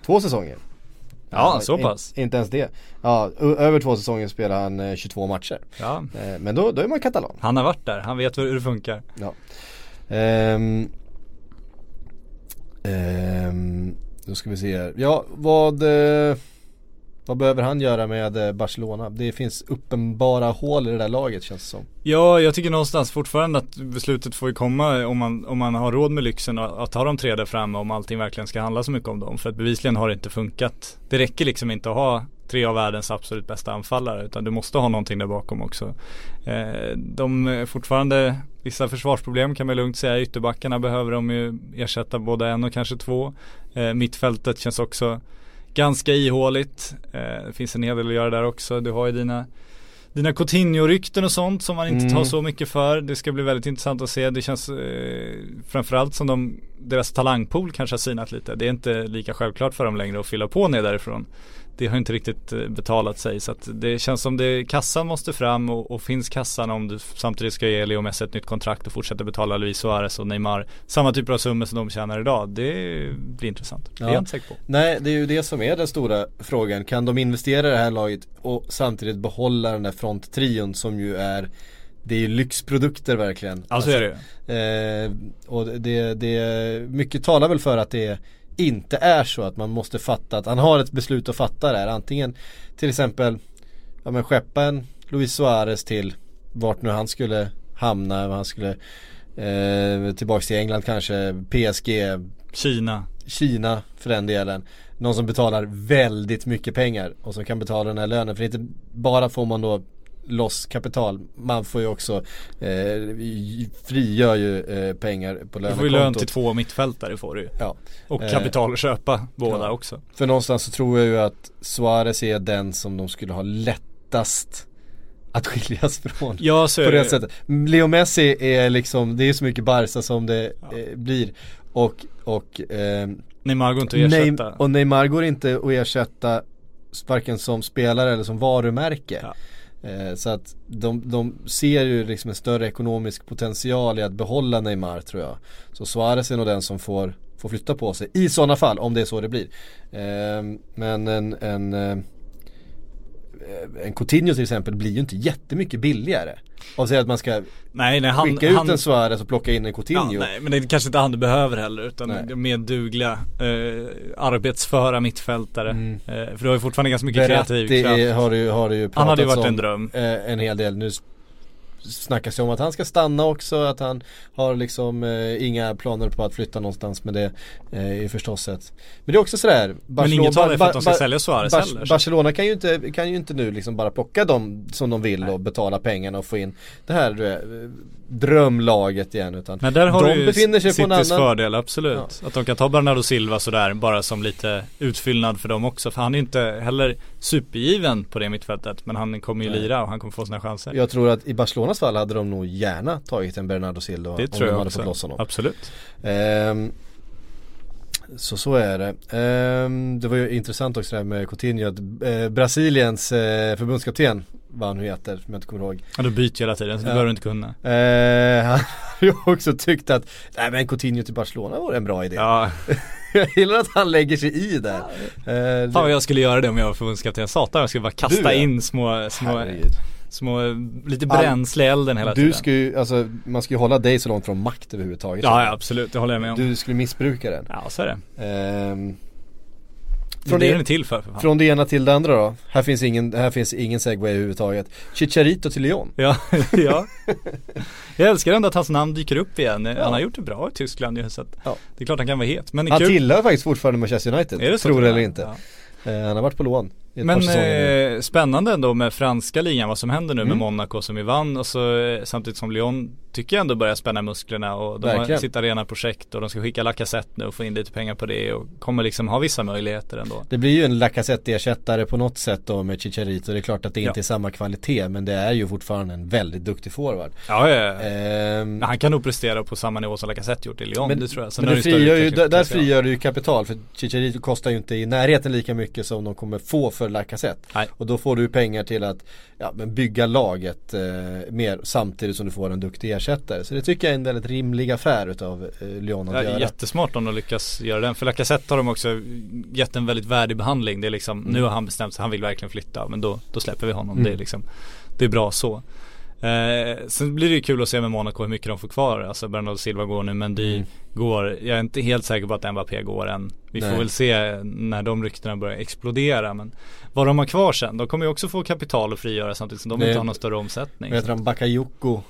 Två säsonger. Ja, så in- pass. inte ens det. Ja, över två säsonger spelar han eh, 22 matcher. Ja. Eh, men då, då är man katalan. Han har varit där, han vet hur det funkar. Ja. Ehm, ehm, då ska vi se här. Ja, vad, eh, vad behöver han göra med eh, Barcelona? Det finns uppenbara hål i det där laget känns det som. Ja, jag tycker någonstans fortfarande att beslutet får ju komma om man, om man har råd med lyxen att, att ha de tre där framme om allting verkligen ska handla så mycket om dem. För att bevisligen har det inte funkat. Det räcker liksom inte att ha tre av världens absolut bästa anfallare utan du måste ha någonting där bakom också. Eh, de är fortfarande, vissa försvarsproblem kan man lugnt säga. Ytterbackarna behöver de ju ersätta både en och kanske två. Mittfältet känns också ganska ihåligt. Eh, det finns en hel del att göra där också. Du har ju dina dina Coutinho-rykten och sånt som man inte Mm. tar så mycket för. Det ska bli väldigt intressant att se. Det känns eh, framförallt som de deras talangpool kanske har sinat lite. Det är inte lika självklart för dem längre att fylla på ner därifrån. Det har inte riktigt eh, betalat sig så att det känns som det kassan måste fram och, och finns kassan om du samtidigt ska ge Leo Messi ett nytt kontrakt och fortsätta betala Luis Suarez och Neymar samma typer av summor som de tjänar idag. Det blir intressant. Det är jag inte säker på. Nej, det är ju det som är den stora frågan. Kan de investera i det här laget och samtidigt behålla den där fronttrion som ju är det är ju lyxprodukter verkligen. Alltså är det Eh, och det, det, mycket talar väl för att det inte är så att man måste fatta att han har ett beslut att fatta där. Antingen till exempel ja, men skeppa en Luis Suarez till vart nu han skulle hamna. Han skulle eh, tillbaks till England kanske, PSG, Kina. Kina för den delen. Någon som betalar väldigt mycket pengar och som kan betala den här lönen. För inte bara får man då loss kapital. Man får ju också eh, frigör ju eh, pengar på Du lönekontot. får ju lön till två mittfältare får du ju. Ja. Och Eh, kapital att köpa båda ja. också. För någonstans så tror jag ju att Suarez är den som de skulle ha lättast att skiljas från. Ja så är På det det sättet. Leo Messi är liksom, det är så mycket Barca som det eh, blir. Och, och eh, Neymar går inte att ersätta. Neym- och Neymar går inte att ersätta varken som spelare eller som varumärke. Ja. Eh, så att de, de ser ju liksom en större ekonomisk potential i att behålla Neymar tror jag. Så Suarez är nog den som får, får flytta på sig i sådana fall om det är så det blir. Eh, men en, en, eh, en Coutinho till exempel blir ju inte jättemycket billigare. Av säga att man ska Nej nej han, skicka ut han en Suarez och plocka in en Coutinho. Ja, nej men det är kanske inte han du behöver heller utan Nej. mer dugliga eh, arbetsföra mittfältare. Mm. Eh, för du har ju fortfarande ganska mycket kreativ Beratti kraft. har har det ju Han hade ju varit om, en dröm. eh, en hel del. Nu snackas det om att han ska stanna också, att han har liksom eh, inga planer på att flytta någonstans med det eh, är förstås ett. Men det är också sådär. Men inget talar för att de ska sälja Suarez Bar- heller. Barcelona kan ju, inte, kan ju inte nu liksom bara plocka dem som de vill och betala pengarna och få in det här du eh, drömlaget igen utan Men där har de du ju befinner sig på en annan fördel, absolut. Att de kan ta Bernardo Silva sådär bara som lite utfyllnad för dem också. För han är ju inte heller supergiven på det mittfältet. Men han kommer ju lira och han kommer få sina chanser. Jag tror att i Barcelonas fall hade de nog gärna tagit en Bernardo Silva det om tror de jag hade också. fått loss honom. Absolut. Ehm, så så är det. Ehm, det var ju intressant också det här med Coutinho att eh, Brasiliens eh, förbundskapten vad han nu heter, som jag inte kommer ihåg. Ja, du byter hela tiden så det Ja. behöver du inte kunna. Eh, han har ju också tyckt att, nej men Coutinho till Barcelona vore en bra idé. Ja, jag gillar att han lägger sig i där. Eh, fan vad jag skulle göra det om jag var förbundskapten. Satan jag skulle bara kasta Du, ja. in små, små, herregud. små, lite bränsle i elden hela Du tiden. ska ju, alltså man ska ju hålla dig så långt från makt överhuvudtaget. Ja, ja absolut, det håller jag med om. Du skulle missbruka den. Ja så är det. Är Från det det- till för, för från det ena till det andra då. Här finns ingen, här finns ingen segway överhuvudtaget. Chicharito till Lyon. Ja, ja. Jag älskar ändå att hans namn dyker upp igen. Han har gjort det bra i Tyskland ju så att Ja. det är klart han kan vara het. Men Han kul. tillhör faktiskt fortfarande Manchester United. Är det så tror det eller inte. med? Ja. Eh, han har varit på lån i ett par Men nu. eh, spännande ändå med franska ligan, vad som händer nu med Mm. Monaco som vi vann och så eh, samtidigt som Lyon tycker jag ändå börjar spänna musklerna och de har Verkligen. sitt arenaprojekt och de ska skicka Lacazette nu och få in lite pengar på det och kommer liksom ha vissa möjligheter ändå. Det blir ju en Lacazette-ersättare på något sätt då med Chicharito. Det är klart att det Ja. inte är samma kvalitet men det är ju fortfarande en väldigt duktig forward. Ja, ja, ja. Ehm, han kan nog prestera på samma nivå som Lacazette gjort i Lyon, men det tror jag. Sen men har det frigör ju, där, frigör du ju kapital för Chicharito kostar ju inte i närheten lika mycket som de kommer få för Lacazette. Nej. Och då får du pengar till att ja, men bygga laget eh, mer samtidigt som du får en duktig ersättare. Så det tycker jag är en väldigt rimlig affär utav eh, Lyon att Ja, göra. jättesmart om de lyckas göra den. För Lacazette har de också gett en väldigt värdig behandling. Det är liksom, Mm. nu har han bestämt sig, han vill verkligen flytta. Men då, då släpper vi honom. Mm. Det är liksom, det är bra så. Eh, sen blir det ju kul att se med Monaco hur mycket de får kvar. Alltså Bernardo Silva går nu, Mendy Mm. går. Jag är inte helt säker på att Mbappé går än. Vi Nej. får väl se när de ryktena börjar explodera. Men vad de har kvar sen, de kommer ju också få kapital att frigöra samtidigt som de Det- inte har någon större omsättning. Vad heter han? Bakayoko?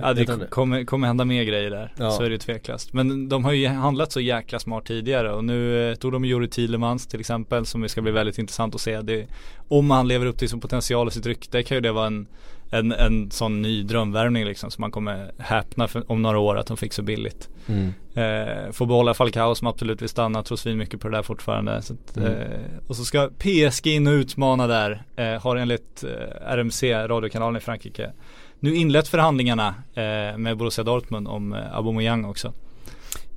Ja det kommer, kommer hända mer grejer där. Ja. Så är det tveklöst. Men de har ju handlat så jäkla smart tidigare och nu eh, tog de Juri Tillemans till exempel som ska bli väldigt intressant att se. Det, om han lever upp till sin potential och sitt rykte kan ju det vara en, en, en sån ny drömvärvning liksom som man kommer häpna för, om några år att de fick så billigt. Mm. Eh, får behålla Falcao som absolut vill stanna, tror svin mycket på det där fortfarande. Så att, Mm. eh, och så ska PSG in och utmana där, eh, har enligt eh, RMC, radiokanalen i Frankrike, nu inlett förhandlingarna eh, med Borussia Dortmund om eh, Aubameyang också.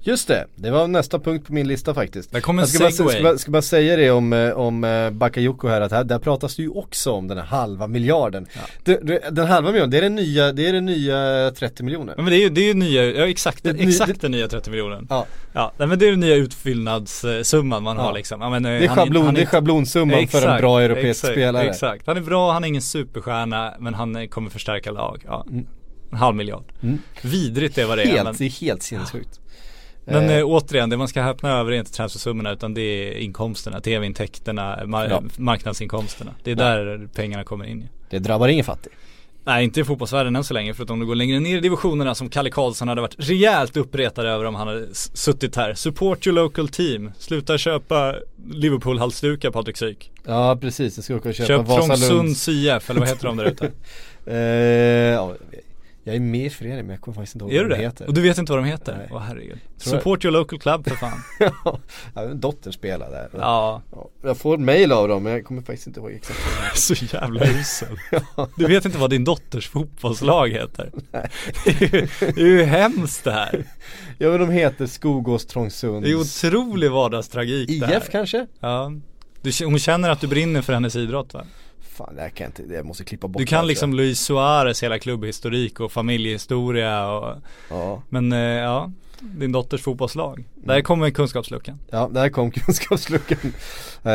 Just det, det var nästa punkt på min lista faktiskt. Där kommer en Jag ska bara, segway. ska, bara, ska bara säga det om, eh, om eh, Bakayoko här att här, där pratas det ju också om den här halva miljarden. Det, den halva miljarden, det är den nya, det är den nya 30 miljoner. Ja, men det är ju, det är ju nya, ja exakt, Det- exakt det- den nya 30 miljonen. Ja. Ja, nej, men det är den nya utfyllnadssumman man Ja. har liksom. Ja, men, eh, Det är, han schablon, han det är schablonsumman för en bra europeisk exakt, spelare. Exakt, han är bra, han är ingen superstjärna men han kommer förstärka lag. Ja. En halv miljard. Vidrigt är vad det är. Mm. Helt, Men, det är helt sinnessjukt. Men Eh, eh, återigen, det man ska häpna över är inte transfersummorna utan det är inkomsterna, tv-intäkterna, mar- Ja. marknadsinkomsterna. Det är där pengarna kommer in det drabbar ingen fattig. Nej inte i fotbollsvärlden än så länge förutom du går längre ner i divisionerna som Kalle Karlsson hade varit rejält uppretad över om han hade suttit här. Support your local team. Sluta köpa Liverpool-halsdukar Patrik Syk. Ja precis, jag ska åka och köpa Köp Vasalunds Trångsunds IF eller vad heter de där ute? eh, ja, Jag är med i föreningen men jag kommer faktiskt inte ihåg är vad de det? heter. Och du vet inte vad de heter? Nej. Åh herregud. Tror jag- Support your local club för fan. ja, min dotter spelar där. ja, Ja, Jag får ett mail av dem men jag kommer faktiskt inte ihåg exakt så jävla usel. Du vet inte vad din dotters fotbollslag heter? Det är ju, det är ju hemskt det här. Ja men de heter Skogås Trångsunds Det är otrolig vardagstragik det här. IF kanske? Ja. Du, hon känner att du brinner för hennes idrott va? Fan det här kan jag inte, jag måste klippa bort Du kan liksom Luis Suarez hela klubbhistorik och familjehistoria och. Ja, Men eh, ja, din dotters fotbollslag. Mm. Där kommer kunskapsluckan. ja där kom kunskapsluckan. Eh,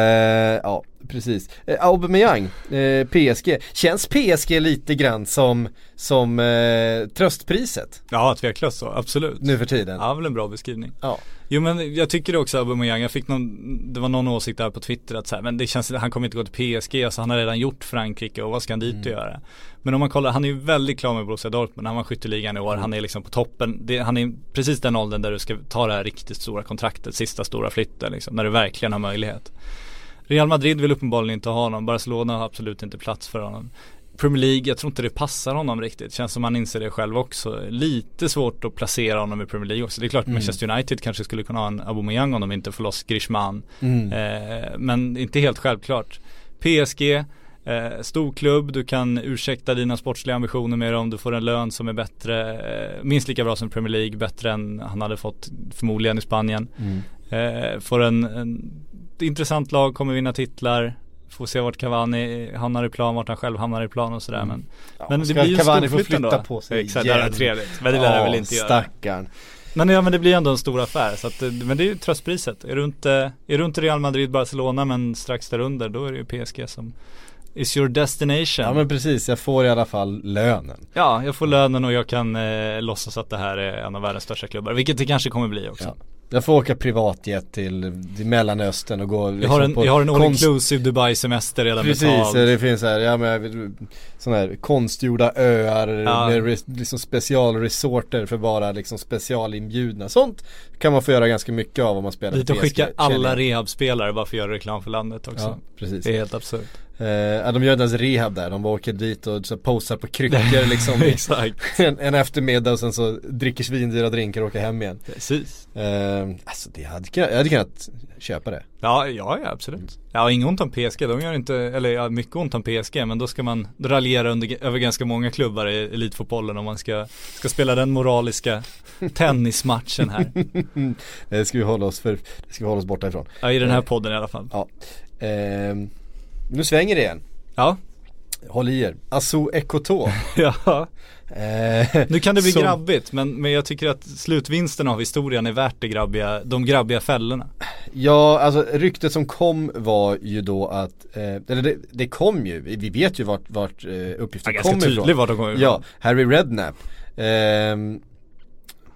ja precis. Eh, Aubameyang, eh, PSG. Känns PSG lite grann som, som eh, tröstpriset Ja, tveklöst så, absolut. nu för tiden? Ja, väl en bra beskrivning. Ja. Jo men jag tycker också Aubameyang, jag fick någon, det var någon åsikt där på Twitter att så här, men det känns, han kommer inte gå till PSG, alltså han har redan gjort Frankrike och vad ska han dit Mm. och göra? Men om man kollar, han är ju väldigt klar med Borussia Dortmund, han var skytteligan i år, han är liksom på toppen, det, han är precis den åldern där du ska ta det här riktigt stora kontraktet, sista stora flytten liksom, när du verkligen har möjlighet. Real Madrid vill uppenbarligen inte ha honom, Barcelona har absolut inte plats för honom. Premier League, jag tror inte det passar honom riktigt. Känns som han inser det själv också. Lite svårt att placera honom i Premier League också. Det är klart Manchester United kanske skulle kunna ha en Aubameyang om de inte får loss Griezmann. Eh, men inte helt självklart. PSG, eh, stor klubb, du kan ursäkta dina sportsliga ambitioner med dem. Du får en lön som är bättre, eh, minst lika bra som Premier League, bättre än han hade fått förmodligen i Spanien. Eh, får en, en intressant lag, kommer vinna titlar. Får se vart Cavani hamnar i plan, vart han själv hamnar i plan och sådär men Men det blir ju en Cavani få flytta på sig Exakt, det igen? är trevligt. Men det lär jag väl inte göra. stackarn. Men ja men det blir ändå en stor affär så att, men det är ju tröstpriset. Är du inte, är du inte Real Madrid, Barcelona men strax där under då är det ju PSG som is your destination. Ja men precis, jag får i alla fall lönen. Ja, jag får lönen och jag kan eh, låtsas att det här är en av världens största klubbar. Vilket det kanske kommer bli också. Ja. Jag får åka privatjet till, till Mellanöstern och gå Jag har en, liksom på jag har en all konst- inclusive Dubai semester redan Precis, betald. det finns här, ja men sådana här konstgjorda öar Ja. med res, liksom specialresorter för bara liksom specialinbjudna. Sånt kan man få göra ganska mycket av om man spelar Dit och skicka alla rehabspelare bara för att göra reklam för landet också. Ja, precis. Det är helt absurt. Eh, de gör inte ens rehab där, de bara åker dit och så posar på kryckor liksom Exakt. en, en eftermiddag och sen så dricker svindyra drinkar och åker hem igen. Precis. Eh, alltså det hade, kunnat- jag hade kunnat köpa det. Ja, ja, ja absolut. Ja, inget ont om PSG. De gör inte, eller ja, mycket ont om PSG. Men då ska man raljera under, över ganska många klubbar i elitfotbollen om man ska, ska spela den moraliska tennismatchen här. Det ska vi hålla oss för, det ska vi hålla oss borta ifrån. Ja, i den här podden i alla fall. Ja. Ehm, nu svänger det igen. Ja, Håll i er. Asu Ekoto. ja. Eh, Nu kan det bli som- grabbigt men, men jag tycker att slutvinsten av historien är värt det grabbiga, de grabbiga fällorna. Ja, alltså ryktet som kom var ju då att, eh, eller det, det kom ju, vi vet ju vart, vart eh, uppgiften Ja, ganska ifrån. tydligt vart de kommer ifrån. Ja, Harry Redknapp eh,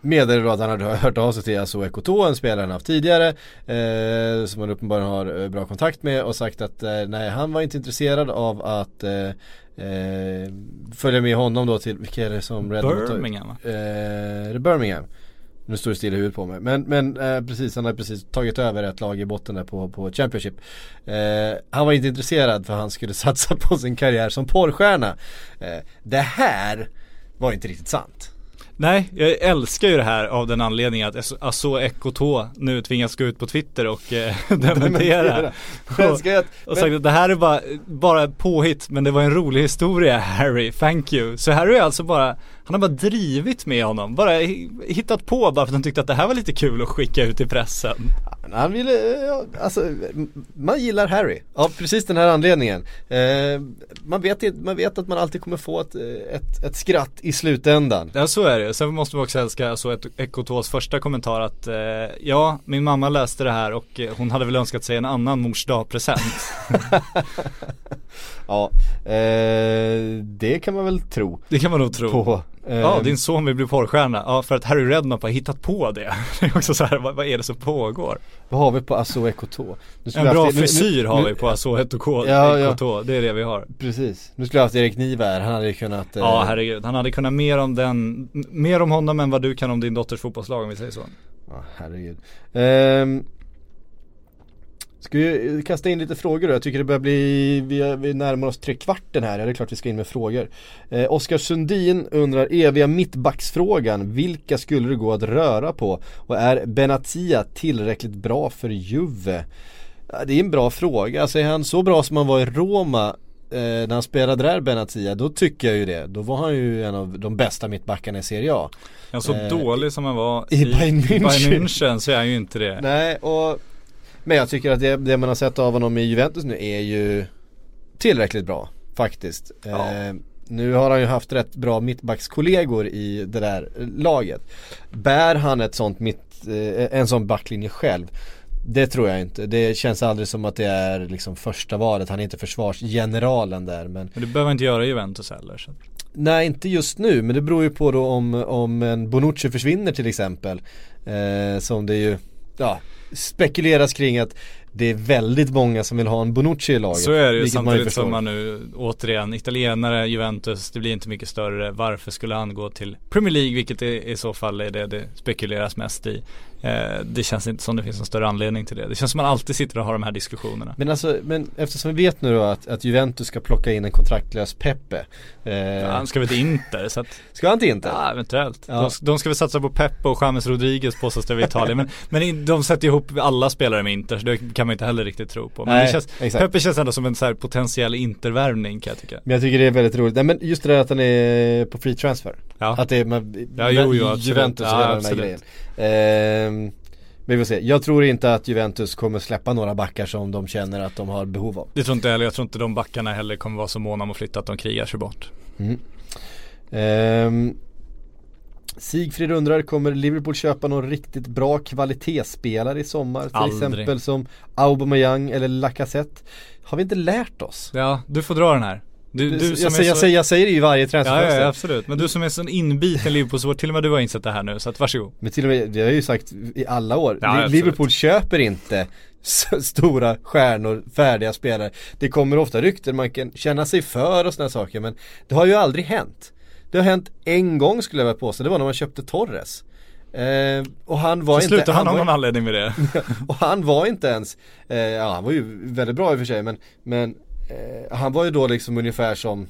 meddelade då att han hade hört av sig till Asu Ekoto, en spelare han haft tidigare eh, Som han uppenbarligen har eh, bra kontakt med och sagt att eh, nej han var inte intresserad av att eh, eh, följa med honom då till, vilka är det som tagit? Birmingham va? Eh, Birmingham? Nu står det still i huvudet på mig. Men, men eh, precis, han har precis tagit över ett lag i botten där på, på Championship. Eh, han var inte intresserad för han skulle satsa på sin karriär som porrstjärna. Eh, det här var inte riktigt sant. Nej, jag älskar ju det här av den anledningen att Asso Ekotå nu tvingas gå ut på Twitter och eh, dementera. Att, Och sagt att det här är bara, bara påhitt men det var en rolig historia Harry, thank you. Så Harry är alltså bara, Han har bara drivit med honom, bara hi- hittat på bara för att han tyckte att det här var lite kul att skicka ut i pressen. Han ville, ja, alltså man gillar Harry av precis den här anledningen. Eh, man, vet, man vet att man alltid kommer få ett, eh, ett, ett skratt i slutändan. Ja så är det. Sen måste vi också älska så ett Ekotos första kommentar att eh, ja, min mamma läste det här och eh, hon hade väl önskat sig en annan mors dagpresent. Ja, eh, det kan man väl tro Det kan man nog tro. på. Eh, Ja, din son vill bli porrstjärna. Ja, för att Harry Redknapp har hittat på det. Det är också så här, vad, vad är det som pågår? Vad har vi på Asso skulle En bra haft- nu- nu- frisyr har nu- vi på Asso Hetoko, Ja, ja. Det är det vi har. Precis, nu skulle jag haft Erik Niva här, han hade kunnat eh, Ja, herregud. Han hade kunnat mer om den, mer om honom än vad du kan om din dotters fotbollslag om vi säger så. Ja, herregud. Ehm, ska vi kasta in lite frågor då? Jag tycker det börjar bli, vi, vi närmar oss tre kvarten här, ja, det är klart vi ska in med frågor. Eh, Oskar Sundin undrar eviga mittbacksfrågan, vilka skulle det gå att röra på? Och är Benatia tillräckligt bra för Juve? Ja, det är en bra fråga, alltså är han så bra som han var i Roma eh, när han spelade där Benatia, då tycker jag ju det. Då var han ju en av de bästa mittbackarna i Serie A. Ja, så Eh, dålig som han var i Bayern München. Bayern München så är han ju inte det. Nej, och Men jag tycker att det, det man har sett av honom i Juventus nu är ju tillräckligt bra faktiskt. Ja. Eh, nu har han ju haft rätt bra mittbackskollegor i det där laget. Bär han ett sånt mitt, eh, en sån backlinje själv? Det tror jag inte. Det känns aldrig som att det är liksom första valet. Han är inte försvarsgeneralen där men Men det behöver inte göra Juventus heller. Så. Nej inte just nu men det beror ju på då om, om en Bonucci försvinner till exempel eh, Som det ju, ja, spekuleras kring att det är väldigt många som vill ha en Bonucci i laget Så är det ju man samtidigt som man nu återigen italienare, Juventus, det blir inte mycket större. Varför skulle han gå till Premier League vilket i så fall är det det spekuleras mest i. Eh, det känns inte som det finns någon större anledning till det. Det känns som man alltid sitter och har de här diskussionerna. Men alltså, men eftersom vi vet nu då att, att Juventus ska plocka in en kontraktlös Pepe eh, Han ska väl till Inter så att Ska han till Inter? Ja, eventuellt. Ja. De, de ska väl satsa på Pepe och James Rodriguez påstås det i Italien. Men, men de sätter ihop alla spelare med Inter så det kan man inte heller riktigt tro på. Men Nej, känns, exakt. Pepe känns ändå som en så här potentiell Intervärvning kan jag tycka. Men jag tycker det är väldigt roligt, nej men just det där att han är på free transfer Ja. Att det är med, Ja, jo, jo. Juventus och Ja, hela den här grejen Men vi får se, jag tror inte att Juventus kommer släppa några backar som de känner att de har behov av Det tror inte jag heller. Jag tror inte de backarna heller kommer vara så måna om att flytta att de krigar sig bort. Ehm, Sigfrid undrar, kommer Liverpool köpa någon riktigt bra kvalitetsspelare i sommar? Till Aldrig. exempel som Aubameyang eller Lacazette Har vi inte lärt oss? Ja, du får dra den här. Du, du jag, säger, är jag, så... säger, jag säger det i varje Ja, transferfönster ja, ja, absolut. Men du som är sån inbiten Liverpool-supporter, till och med du har insett det här nu, så att varsågod. Men till och med, det har jag ju sagt i alla år, Ja, absolut. Liverpool köper inte stora stjärnor, färdiga spelare. Det kommer ofta rykten, man kan känna sig för och sådana saker men det har ju aldrig hänt. Det har hänt en gång skulle jag vilja påstå, det var när man köpte Torres. Eh, och han var Så inte, slutar han av var- någon anledning med det. och han var inte ens, eh, ja han var ju väldigt bra i och för sig men, men eh, han var ju då liksom ungefär som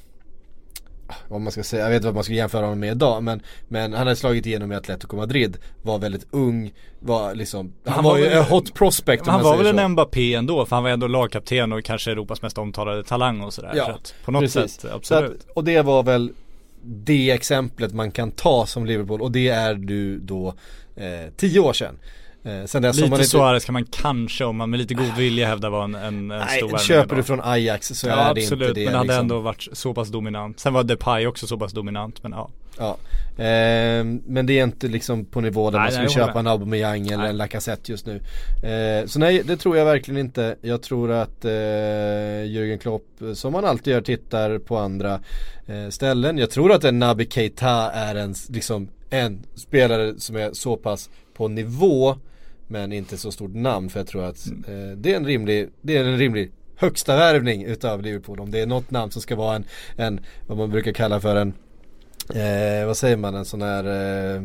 vad man ska säga, jag vet inte vad man ska jämföra honom med idag men, men han hade slagit igenom i Atletico Madrid, var väldigt ung, var liksom, han, Han var, var ju en hot prospect om han var väl så. en Mbappé ändå, för han var ändå lagkapten och kanske Europas mest omtalade talang och sådär. Ja, så att på något Precis. sätt, absolut. att, och det var väl det exemplet man kan ta som Liverpool och det är du då eh, tio år sedan. Eh, sen dess Lite man inte, Suarez kan man kanske, om man med lite god vilja hävda var en, en, en Nej, stor värvning köper du från Ajax så Ja är det absolut, inte det men det hade liksom. ändå varit så pass dominant. Sen var Depay också så pass dominant, men ja. Ja, ehm, men det är inte liksom på nivå där Nej, man skulle nej, köpa en Aubameyang eller Nej. en Lacazette just nu. Eh, så nej, det tror jag verkligen inte. Jag tror att eh, Jürgen Klopp, som han alltid gör, tittar på andra eh, ställen. Jag tror att en Naby Keita är en, liksom, en spelare som är så pass på nivå men inte så stort namn för jag tror att eh, det är en rimlig, det är en rimlig högsta värvning utav Liverpool. Om det är något namn som ska vara en, en vad man brukar kalla för en Eh, vad säger man, en sån här eh,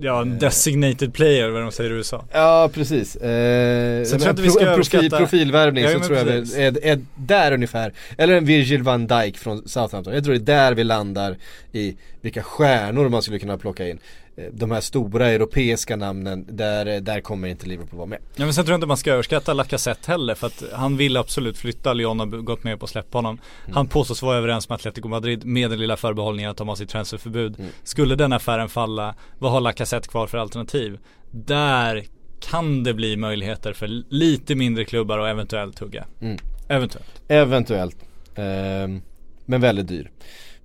Ja, en designated player vad de säger i USA. Ja precis. Eh, Sen tror jag inte vi ska en profil, överskatta- profilvärvning Ja, så tror jag precis. vi är, är där ungefär. Eller en Virgil van Dijk från Southampton. Jag tror det är där vi landar i vilka stjärnor man skulle kunna plocka in. Eh, de här stora europeiska namnen, där, eh, där kommer inte Liverpool vara med. Ja men sen tror jag inte man ska överskatta Lacazette heller för att han vill absolut flytta. Lyon har gått med på att släppa honom. Mm. Han påstås vara överens med Atletico Madrid med den lilla förbehållningen att de har sitt transferförbud. Mm. Skulle den affären falla, vad har Lacazette kvar för alternativ? Där kan det bli möjligheter för lite mindre klubbar och eventuellt hugga. Mm. Eventuellt. Eventuellt. Ehm, men väldigt dyr.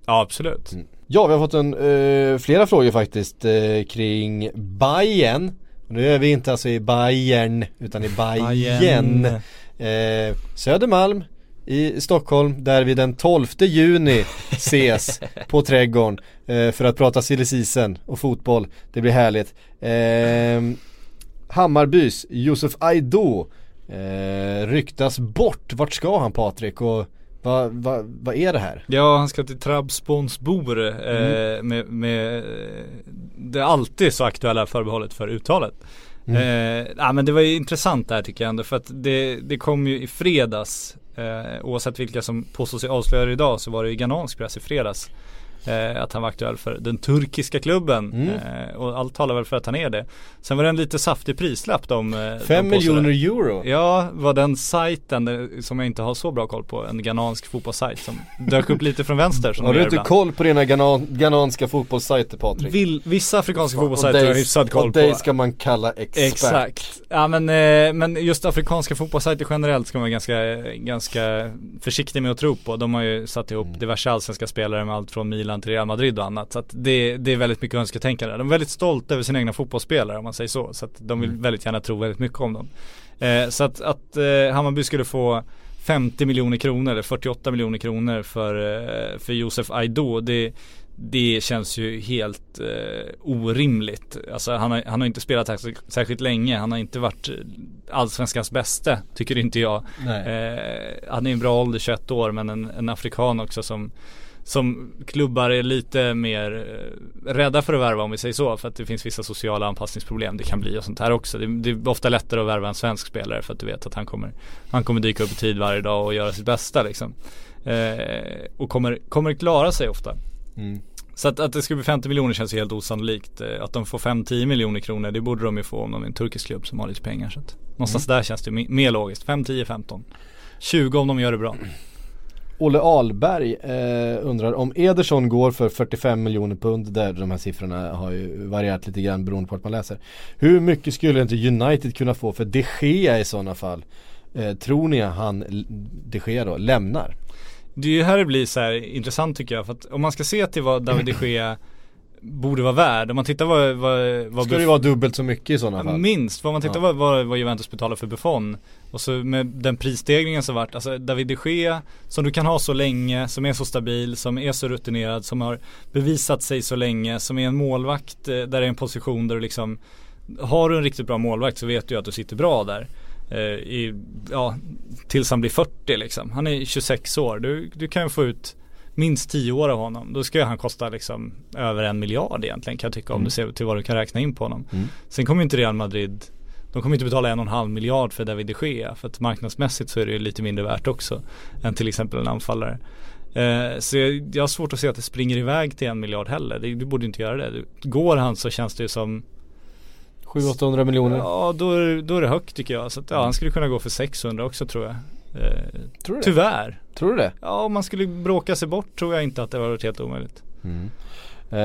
Ja absolut. Ja, vi har fått en, eh, flera frågor faktiskt eh, kring Bayern. Nu är vi inte alltså i Bayern utan i Bayern. Bayern. Eh, Södermalm i Stockholm där vi den 12 juni ses på Trädgården eh, för att prata silly och fotboll. Det blir härligt. Eh, Hammarbys Josef Aido eh, ryktas bort. Vart ska han Patrik? Och vad va, vad är det här? Ja, han ska till Trabzonspor eh, Mm. med, med eh, det alltid så aktuella förbehållet för uttalet. Mm. Eh, ja, men det var ju intressant där tycker jag ändå för att det, det kom ju i fredags eh, oavsett vilka som påstår sig avslöja idag så var det i ghanansk press i fredags. Eh, att han var aktuell för den turkiska klubben Mm. eh, och allt talar väl för att han är det. Sen var det en lite saftig prislapp de, eh, Fem de påstod miljoner euro. Ja, var den sajten eh, som jag inte har så bra koll på, en ghanansk fotbollssajt som dök upp lite från vänster Har du inte ibland. koll på dina ghanan, ghananska fotbollssajter Patrik? Vill, vissa afrikanska fotbollssajter har jag hyfsad koll Och dig på. ska man kalla expert. Exakt. Ja men, eh, men just afrikanska fotbollssajter generellt ska man vara ganska, ganska försiktig med att tro på. De har ju satt ihop Mm. diverse allsvenska spelare med allt från Milan till Real Madrid och annat. Så att det, det är väldigt mycket önsketänkande. De är väldigt stolta över sina egna fotbollsspelare om man säger så. Så att de Mm. vill väldigt gärna tro väldigt mycket om dem. Eh, så att, att eh, Hammarby skulle få 50 miljoner kronor eller 48 miljoner kronor för, eh, för Josef Aido. Det, det känns ju helt eh, orimligt. Alltså han har, han har inte spelat särskilt, särskilt länge. Han har inte varit eh, allsvenskans bästa, tycker inte jag. Eh, han är en bra ålder, 21 år, men en, en afrikan också som som klubbar är lite mer eh, rädda för att värva om vi säger så. För att det finns vissa sociala anpassningsproblem det kan bli och sånt här också. Det, det är ofta lättare att värva en svensk spelare för att du vet att han kommer, han kommer dyka upp i tid varje dag och göra sitt bästa liksom. Eh, och kommer, kommer klara sig ofta. Mm. Så att, att det skulle bli 50 miljoner känns ju helt osannolikt. Eh, Att de får 5-10 miljoner kronor det borde de ju få om de är en turkisk klubb som har lite pengar. Så att någonstans där känns det me- mer logiskt. 5, 10, 15. 20 om de gör det bra. Olle Ahlberg eh, undrar om Ederson går för 45 miljoner pund där de här siffrorna har ju varierat lite grann beroende på att man läser. Hur mycket skulle inte United kunna få för de Gea i sådana fall? Eh, tror ni att han, de Gea då, lämnar? Det är ju här det blir så här intressant tycker jag. För att om man ska se till vad David de Gea borde vara värd. Om man tittar vad, vad, vad Ska det vara dubbelt så mycket i sådana fall? Minst, vad man tittar Ja. vad, vad, vad Juventus betalar för Buffon Och så med den prisstegringen som varit, alltså David de Gea Som du kan ha så länge, som är så stabil, som är så rutinerad, som har bevisat sig så länge Som är en målvakt eh, där det är en position där du liksom Har du en riktigt bra målvakt så vet du att du sitter bra där eh, i, ja, Tills han blir 40 liksom, han är 26 år, du, du kan få ut minst 10 år av honom. Då ska han kosta liksom över en miljard egentligen kan jag tycka om Mm. du ser till vad du kan räkna in på honom. Mm. Sen kommer inte Real Madrid de kommer inte betala en och en halv miljard för David de Gea för att marknadsmässigt så är det ju lite mindre värt också än till exempel en anfallare. Eh, så jag, jag har svårt att se att det springer iväg till en miljard heller. Det, du borde inte göra det. Går han så känns det ju som 700-800 miljoner? Ja då är, då är det högt tycker jag. Så att, ja, han skulle kunna gå för 600 också tror jag. Eh, Tror du det? tyvärr. Tror du det? Ja om man skulle bråka sig bort tror jag inte att det var helt omöjligt. Mm. Eh,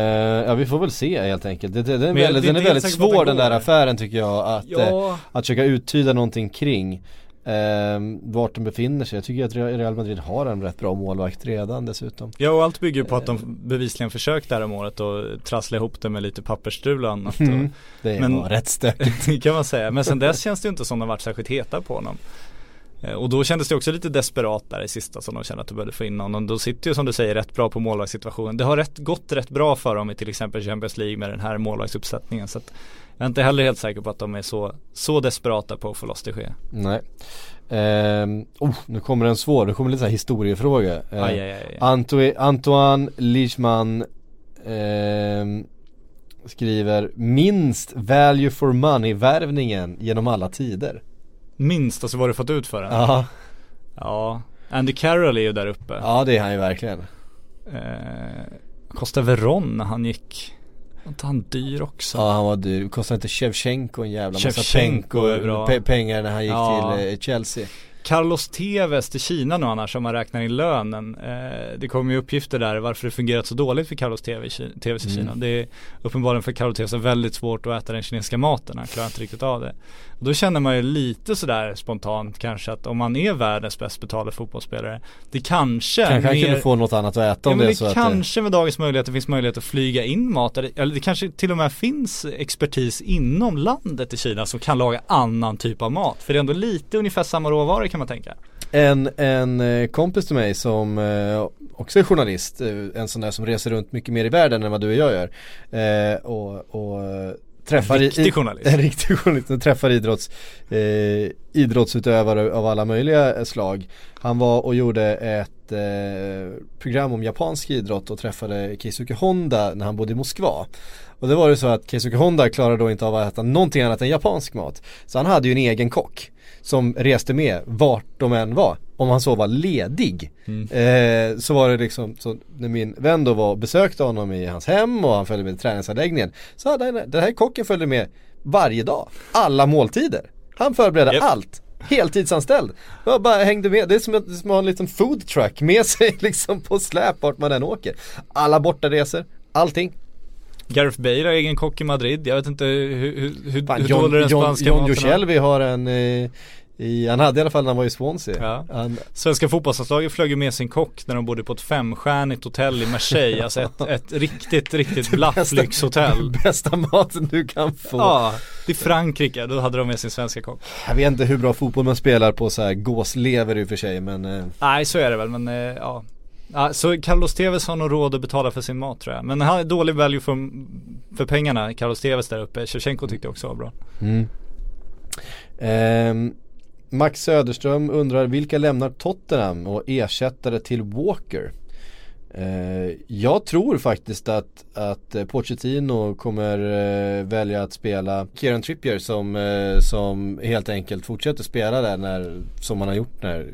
ja vi får väl se helt enkelt. Det, det, är Men väldigt, det den är väldigt svår den där affären tycker jag att, Ja. eh, att försöka uttyda någonting kring. Eh, vart de befinner sig. Jag tycker att Real Madrid har en rätt bra målvakt redan dessutom. Ja och allt bygger på att de bevisligen försökt det här om året och trassla ihop det med lite pappersstrul och annat. Mm. Det Men- var rätt stökigt. det kan man säga. Men sen dess känns det ju inte som de varit särskilt heta på honom. Eh, Och då kändes det också lite desperat där i sista som de kände att de behövde få in honom. Då sitter ju som du säger rätt bra på målvaktssituationen. Det har rätt, gått rätt bra för dem i till exempel Champions League med den här målvaktsuppsättningen. Så att jag är inte heller helt säker på att de är så, så desperata på att få loss det ske. Nej. Ehm, oh, nu kommer en svår, nu kommer lite så här historiefråga. Eh, Aj, aj, aj. Anto- Antoine Leachman ehm, skriver minst value for money värvningen genom alla tider. Minst, alltså vad du fått ut för den? Ja, Ja. Andy Carroll är ju där uppe. ja det är han ju verkligen. Eh, Costa Veron när han gick Var inte han dyr också? Ja han var dyr, kostade inte Shevchenko en jävla massa Shevchenko är penko, pengar när han gick Ja. till eh, Chelsea Carlos Tevez till Kina nu annars om man räknar in lönen. Eh, det kommer ju uppgifter där varför det fungerat så dåligt för Carlos Tevez, i- Mm. Kina. Det är uppenbarligen för Carlos Tevez väldigt svårt att äta den kinesiska maten. Han klarar inte riktigt av det. Och då känner man ju lite sådär spontant kanske att om man är världens bäst betalda fotbollsspelare. Det kanske Kanske han mer- kunde få något annat att äta Ja, om men det det är så det, kanske med dagens möjligheter finns möjlighet att flyga in mat eller, eller det kanske till och med finns expertis inom landet i Kina som kan laga annan typ av mat. För det är ändå lite ungefär samma råvaror kan man tänka. En, en eh, kompis till mig som eh, också är journalist, eh, en sån där som reser runt mycket mer i världen än vad du och jag gör och, och träffar En riktig journalist. En riktig journalist, och träffar idrotts, eh, idrottsutövare av alla möjliga slag Han var och gjorde ett eh, program om japansk idrott och träffade Keisuke Honda när han bodde i Moskva och det var ju så att Keisuke Honda klarade då inte av att äta någonting annat än japansk mat Så han hade ju en egen kock som reste med vart de än var om han så var ledig eh, Så var det liksom, så när min vän då var och besökte honom i hans hem och han följde med i träningsanläggningen Så hade den, den här kocken följde med varje dag, alla måltider Han förberedde Japp. allt Heltidsanställd. Jag bara hängde med. Det är som att, som att ha en liten food truck med sig liksom på släp vart man än åker. Alla bortaresor, allting. Gareth Bale har egen kock i Madrid. Jag vet inte hur, hur, hur, Fan, hur John, den John, spanska John maten är. Joselvi har en eh, i, han hade i alla fall när han var i Swansea. Ja. Han, Svenska fotbollslandslaget flög ju med sin kock när de bodde på ett femstjärnigt hotell i Marseille. Alltså ett, ett riktigt, riktigt blafflyxhotell. bästa maten du kan få. Ja, i Frankrike. Då hade de med sin svenska kock. Jag vet inte hur bra fotboll man spelar på så här gåslever i och för sig men eh, Nej, så är det väl, men eh, ja. Ja, så Carlos Tevez har nog råd att betala för sin mat tror jag. Men han har dålig value för, för pengarna, Carlos Tevez där uppe. Shevchenko tyckte jag också var bra. Mm. Ehm, Max Söderström undrar vilka lämnar Tottenham och ersättare till Walker? Eh, jag tror faktiskt att, att eh, Pochettino kommer eh, välja att spela Kieran Trippier som, som helt enkelt fortsätter spela där när, som han har gjort när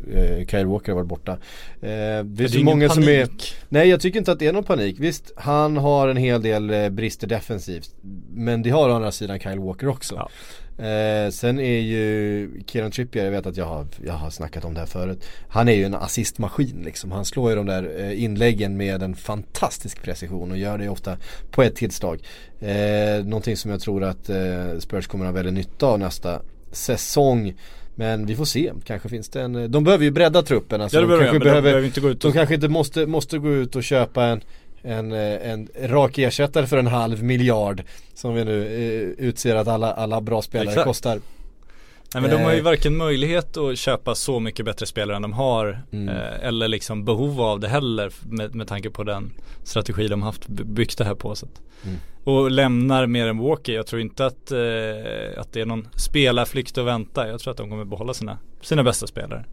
Kyle Walker har varit borta. Det är det så många som är panik. Nej jag tycker inte att det är någon panik. Visst, han har en hel del brister defensivt. Men det har å andra sidan Kyle Walker också. Ja. Eh, sen är ju Kieran Trippier, jag vet att jag har, jag har snackat om det här förut. Han är ju en assistmaskin liksom. Han slår ju de där eh, inläggen med en fantastisk precision och gör det ofta på ett tillslag. Eh, någonting som jag tror att eh, Spurs kommer att ha väldigt nytta av nästa säsong. Men vi får se, kanske finns det en, de behöver ju bredda truppen. Alltså, Ja de behöver jag, kanske men de behöver inte gå ut de och kanske inte måste, måste gå ut och köpa en en, eh, en rak ersättare för en halv miljard Som vi nu eh, utser att alla, alla bra spelare Exakt. kostar Nej men de har ju Eh. varken möjlighet att köpa så mycket bättre spelare än de har Mm. eh, Eller liksom behov av det heller med, med tanke på den strategi de haft by- byggt det här på så. Mm. Och lämnar mer än Walker. Jag tror inte att, eh, att det är någon spelarflykt att vänta. Jag tror att de kommer behålla sina, sina bästa spelare.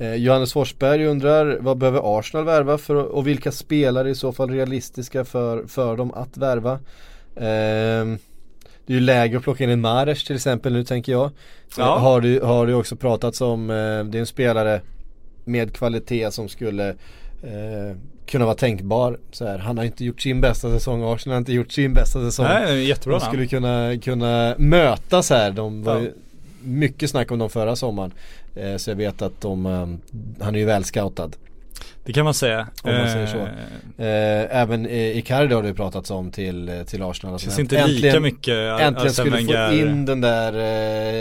Eh, Johannes Forsberg undrar vad behöver Arsenal värva för, och vilka spelare är i så fall realistiska för, för dem att värva? Ehm, Det är ju läge att plocka in en Mares till exempel nu tänker jag. Ja. Eh, Har du, har du också pratats om, eh, det är en spelare med kvalitet som skulle eh, kunna vara tänkbar så här, Han har inte gjort sin bästa säsong, Arsenal har inte gjort sin bästa säsong. Nej, jättebra De skulle kunna, kunna mötas här, de var Ja. mycket snack om dem förra sommaren. eh, Så jag vet att de, eh, han är ju väl scoutad Det kan man säga. Om man säger så. Eh, eh, Även eh, Icardi har det pratats om till, eh, till Arsenal. Det alltså, känns inte lika mycket Äntligen skulle få in den där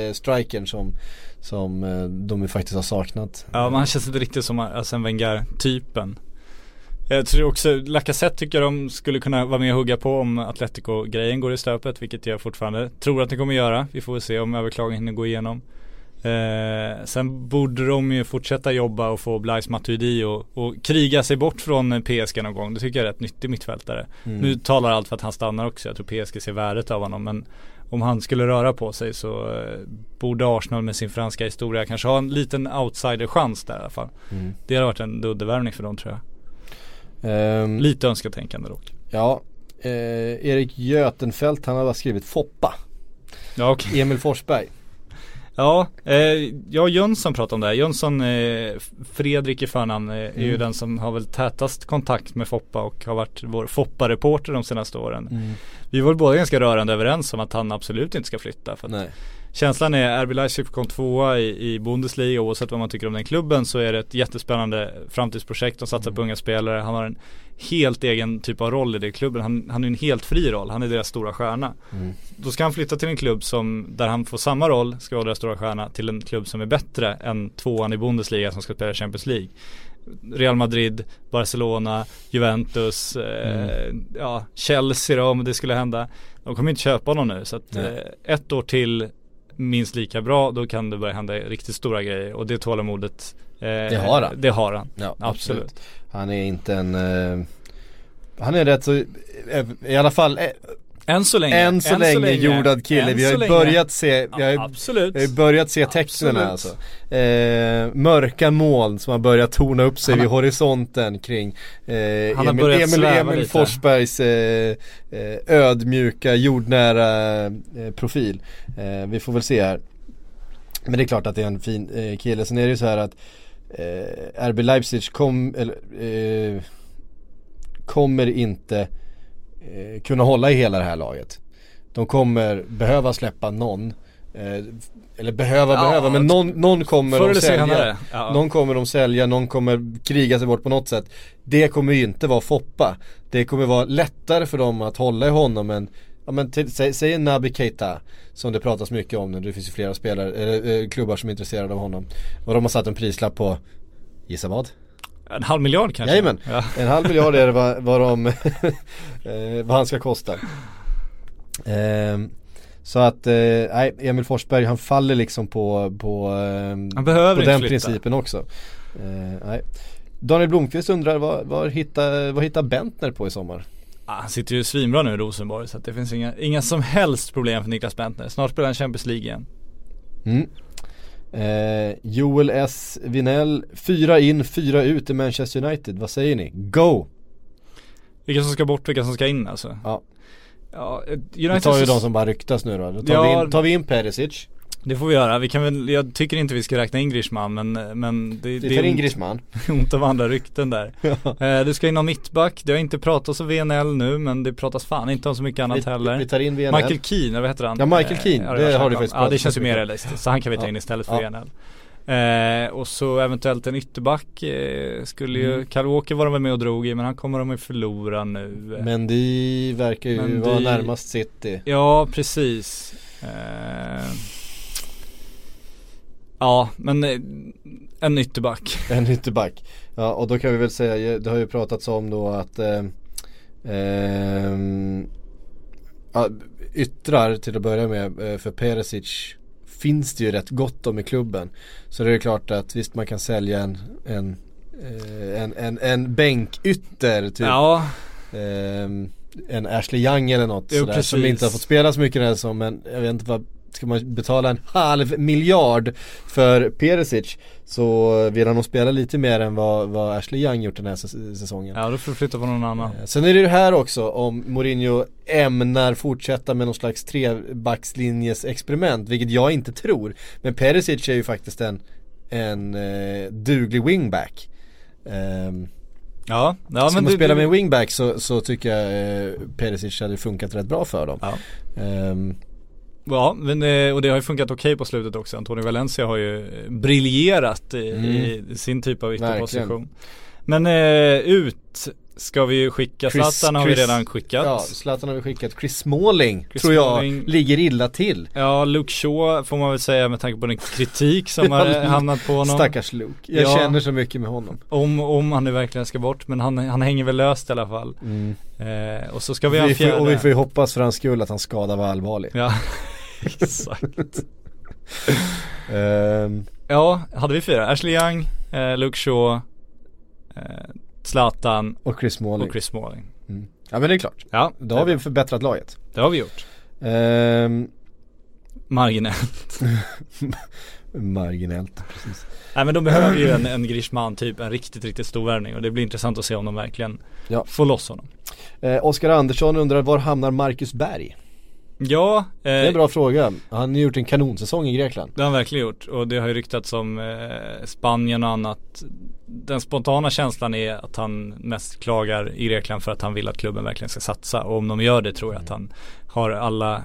eh, strikern som, som eh, de faktiskt har saknat. Ja men han känns inte riktigt som Arsene Wenger typen Jag tror också, Lacazette tycker de skulle kunna vara med och hugga på om Atletico-grejen går i stöpet Vilket jag fortfarande tror att det kommer göra. Vi får väl se om överklagan hinner gå igenom eh, Sen borde de ju fortsätta jobba och få Blaise Matuidi och, och kriga sig bort från PSG någon gång Det tycker jag är rätt nyttig mittfältare Mm. Nu talar allt för att han stannar också Jag tror PSG ser värdet av honom men om han skulle röra på sig så eh, borde Arsenal med sin franska historia kanske ha en liten outsider-chans där i alla fall. Mm. Det hade varit en duddevärvning för dem tror jag. Ehm, Lite önsketänkande dock. Ja, eh, Erik Götenfelt han har skrivit Foppa Ja okej. Emil Forsberg Ja, eh, jag och Jönsson pratade om det här. Jönsson, eh, Fredrik i förnamn, eh, är ju Mm. den som har väl tätast kontakt med Foppa och har varit vår Foppa-reporter de senaste åren. Mm. Vi var båda ganska rörande överens om att han absolut inte ska flytta. För att Nej. Känslan är RB Leipzig kom tvåa i, i Bundesliga oavsett vad man tycker om den klubben så är det ett jättespännande framtidsprojekt. De satsar på unga spelare. Han har en helt egen typ av roll i den klubben. Han, han är en helt fri roll. Han är deras stora stjärna. Mm. Då ska han flytta till en klubb som, där han får samma roll, ska vara deras stora stjärna, till en klubb som är bättre än tvåan i Bundesliga som ska spela Champions League. Real Madrid, Barcelona, Juventus, eh, ja, Chelsea då om det skulle hända. De kommer inte köpa honom nu så att eh, ett år till minst lika bra, då kan det börja hända riktigt stora grejer och det tålamodet eh, Det har han. Det har han, Ja, absolut. Han är inte en eh, Han är rätt så, eh, i alla fall eh, Än så länge, än så länge jordad kille. än Vi har så ju länge. börjat se, vi har ju, absolut. vi har börjat se tecknen alltså. Eh, mörka moln som har börjat torna upp sig har- vid horisonten kring eh, Emil, Emil, Emil. Forsbergs eh, eh, ödmjuka, jordnära eh, profil. Eh, vi får väl se här. Men det är klart att det är en fin kille. Sen är det ju så här att RB Leipzig kom, eller, kommer inte eh, kunna hålla i hela det här laget. De kommer behöva släppa någon. Eh, eller behöva, Ja, behöva, men någon, någon kommer de sälja. Ja. Någon kommer de sälja, någon kommer kriga sig bort på något sätt. Det kommer ju inte vara Foppa. Det kommer vara lättare för dem att hålla i honom än Ja men till, säg, säg en Naby Keita Som det pratas mycket om nu, det finns ju flera spelare, eh, klubbar som är intresserade av honom Och de har satt en prislapp på, gissa vad? En halv miljard kanske? Jajamän, Ja. en halv miljard är det vad, vad, de, eh, vad han ska kosta Ehm, Så att, eh, nej Emil Forsberg han faller liksom på, på, behöver på den flytta. principen också Eh, nej. Daniel Blomqvist undrar vad, vad, hittar, vad hittar Bentner på i sommar? Ah, han sitter ju svinbra nu i Rosenborg så det finns inga, inga som helst problem för Niklas Bentner. Snart spelar han Champions League igen. Mm. Eh, Joel S. Vinell, fyra in, fyra ut i Manchester United. Vad säger ni? Go! Vilka som ska bort, vilka som ska in alltså. Ja. Ja, eh, Vi United tar ju de som bara ryktas nu då. Då tar, Ja. vi, in, tar vi in Perisic. Det får vi göra. Vi kan väl, jag tycker inte vi ska räkna in Griezmann men, men det, Vi det tar in ont, Griezmann. ont av andra rykten där. Ja. Eh, du ska in någon mittback, det har inte pratats om VNL nu men det pratas fan inte om så mycket annat Vi, heller. vi tar in VNL. Michael Keane, eller vad heter han? Ja, Michael Eh, Keane. ja, Det var har du faktiskt Ja det känns ju mer realistiskt. Så han kan vi ta in istället för Ja. VNL. Eh, och så eventuellt en ytterback eh, skulle ju, Mm. Walker var de väl med och drog i men han kommer de ju förlora nu. Men det verkar ju Men vara det- närmast City. Ja precis. Eh, ja men eh, en ytterback. En ytterback. Ja och då kan vi väl säga, det har ju pratats om då att eh, ja, yttrar till att börja med eh, för Perisic finns det ju rätt gott om i klubben. Så det är klart att visst man kan sälja en, en, eh, en, en, en bänkytter typ. Ja, Ehm, en Ashley Young eller något Jo, sådär, som inte har fått spela så mycket den här men jag vet inte vad Ska man betala en halv miljard för Perisic så vill han nog spela lite mer än vad, vad Ashley Young gjort den här säs- säsongen. ja då får du flytta på någon annan. Eh, Sen är det ju här också om Mourinho ämnar fortsätta med någon slags trebackslinjes experiment, vilket jag inte tror. Men Perisic är ju faktiskt en, en eh, duglig wingback. Ehm, Ja, ja Ska man spela med en wingback så, så tycker jag eh, Perisic hade funkat rätt bra för dem. Ja. Ehm, Ja, men, eh, och det har ju funkat okej på slutet också. Antonio Valencia har ju eh, briljerat i, Mm. i sin typ av ytterposition. Men eh, ut ska vi ju skicka, Chris- Zlatan har vi redan skickat. ja, Ja, Zlatan har vi skickat. Chris Smalling Chris tror jag Smalling. ligger illa till. Luke Shaw får man väl säga med tanke på den kritik som har Ja, eh, hamnat på honom. Stackars Luke. Jag Ja. känner så mycket med honom. Om, om han nu verkligen ska bort, men han, han hänger väl löst i alla fall. Eh, och så ska vi ha en Vi får, fjärde. och vi får ju hoppas för hans skull att hans skada var allvarlig. Ja, exakt. Ehm, Ja, hade vi fyra? Ashley Young, eh, Luke Shaw, eh, Zlatan och Chris Smalling. och Chris Smalling. Ja men det är klart. Ja, Då har vi förbättrat laget. det har vi gjort. Ehm, Marginellt. marginellt, precis. Nej men de behöver ju en, en Griezmann typ, en riktigt, riktigt stor värvning och det blir intressant att se om de verkligen Ja. får loss honom. Eh, Oskar Andersson undrar var hamnar Marcus Berg? Ja, Det är eh, en bra fråga. Han har gjort en kanonsäsong i Grekland. Det har han verkligen gjort och det har ju ryktats om eh, Spanien och annat. Den spontana känslan är att han mest klagar i Grekland för att han vill att klubben verkligen ska satsa. Och om de gör det tror jag att han har alla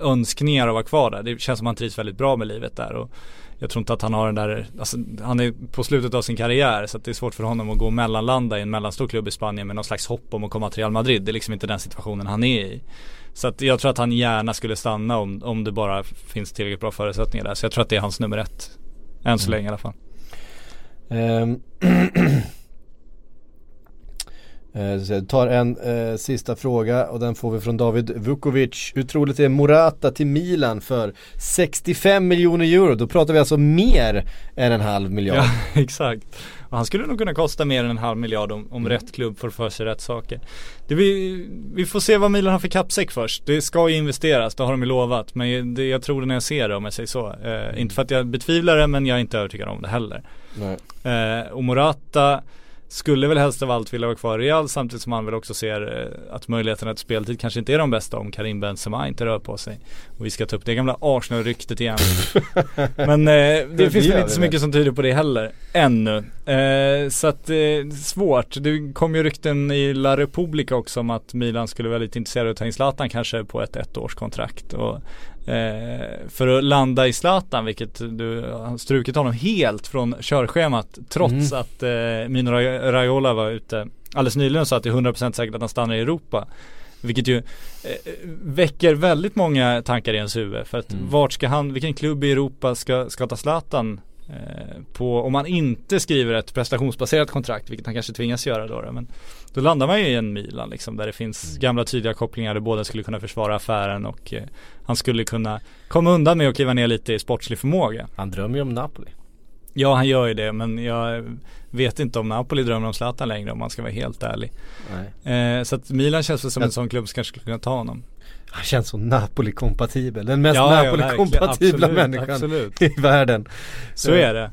önskningar att vara kvar där. Det känns som att han trivs väldigt bra med livet där. Och jag tror inte att han har den där, alltså, han är på slutet av sin karriär så att det är svårt för honom att gå och mellanlanda i en mellanstor klubb i Spanien med någon slags hopp om att komma till Real Madrid. Det är liksom inte den situationen han är i. Så att jag tror att han gärna skulle stanna om, om det bara finns tillräckligt bra förutsättningar där. Så jag tror att det är hans nummer ett. Än så länge i alla fall. Så Jag tar en eh, sista fråga och den får vi från David Vukovic. Hur troligt är Morata till Milan för 65 miljoner euro? Då pratar vi alltså mer än en halv miljard. Ja, exakt. Och han skulle nog kunna kosta mer än en halv miljard om, om rätt klubb får för sig rätt saker. Det vi, vi får se vad Milan har för kappsäck först. Det ska ju investeras, det har de ju lovat. Men det, jag tror det när jag ser det om jag säger så. Eh, inte för att jag betvivlar det men jag är inte övertygad om det heller. Eh, och Morata skulle väl helst av allt vilja vara kvar i Real samtidigt som han väl också ser eh, att möjligheterna till speltid kanske inte är de bästa om Karim Benzema inte rör på sig. Och vi ska ta upp det gamla Arsenal-ryktet igen. Men eh, det finns gör väl inte så det. mycket som tyder på det heller, ännu. Eh, så att eh, svårt. Det kom ju rykten i La Repubblica också om att Milan skulle vara lite intresserade av att ta in Zlatan kanske på ett ettårskontrakt. Och Eh, för att landa i Zlatan, vilket du har strukit honom helt från körschemat trots Mm. att eh, Mino Ra- Raiola var ute alldeles nyligen och sa att det är 100% säkert att han stannar i Europa. Vilket ju eh, väcker väldigt många tankar i ens huvud. För att Mm. vart ska han, vilken klubb i Europa ska, ska ta Zlatan på, om man inte skriver ett prestationsbaserat kontrakt, vilket han kanske tvingas göra då. då, Men då landar man ju i en Milan liksom, där det finns gamla tydliga kopplingar där båda skulle kunna försvara affären och eh, han skulle kunna komma undan med att kliva ner lite i sportslig förmåga. Han drömmer ju om Napoli. Ja, han gör ju det, men jag vet inte om Napoli drömmer om Zlatan längre om man ska vara helt ärlig. Eh, så att Milan känns väl som Jag- en sån klubb som kanske skulle kunna ta honom. Han känns så Napoli-kompatibel. Den mest Ja, ja, Napoli-kompatibla verkligen. människan Absolut. i världen. Så är det.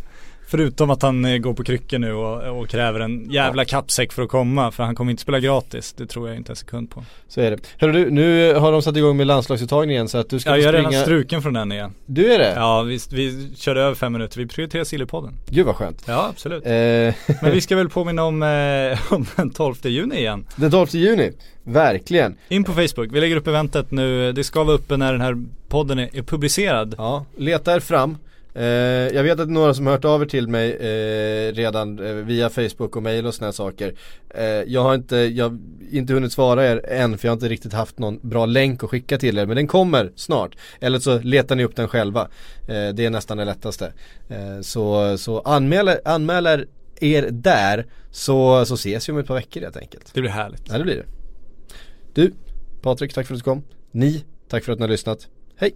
Förutom att han eh, går på kryckor nu och, och kräver en jävla kappsäck för att komma. För han kommer inte spela gratis. Det tror jag inte en sekund på. Så är det. Hörru du, nu har de satt igång med landslagsuttagningen igen så att du ska Ja, få jag är redan springa. struken från den igen. Du är det? Ja, vi, vi körde över fem minuter. Vi prioriterar Sillypodden. Gud vad skönt. Ja, absolut. Eh, Men vi ska väl påminna om, eh, om den 12 juni igen. den 12 juni, verkligen. In på Facebook. Vi lägger upp eventet nu. Det ska vara uppe när den här podden är, är publicerad. Ja, leta er fram. Eh, jag vet att några som har hört av er till mig eh, redan eh, via Facebook och mail och sådana saker. Eh, jag har inte, jag inte hunnit svara er än för jag har inte riktigt haft någon bra länk att skicka till er. Men den kommer snart. Eller så letar ni upp den själva. Eh, det är nästan det lättaste. Eh, så så anmäl, anmäl er, er där så, så ses vi om ett par veckor helt enkelt. Det blir härligt. Ja det blir det. Du, Patrik, tack för att du kom. Ni, tack för att ni har lyssnat. Hej!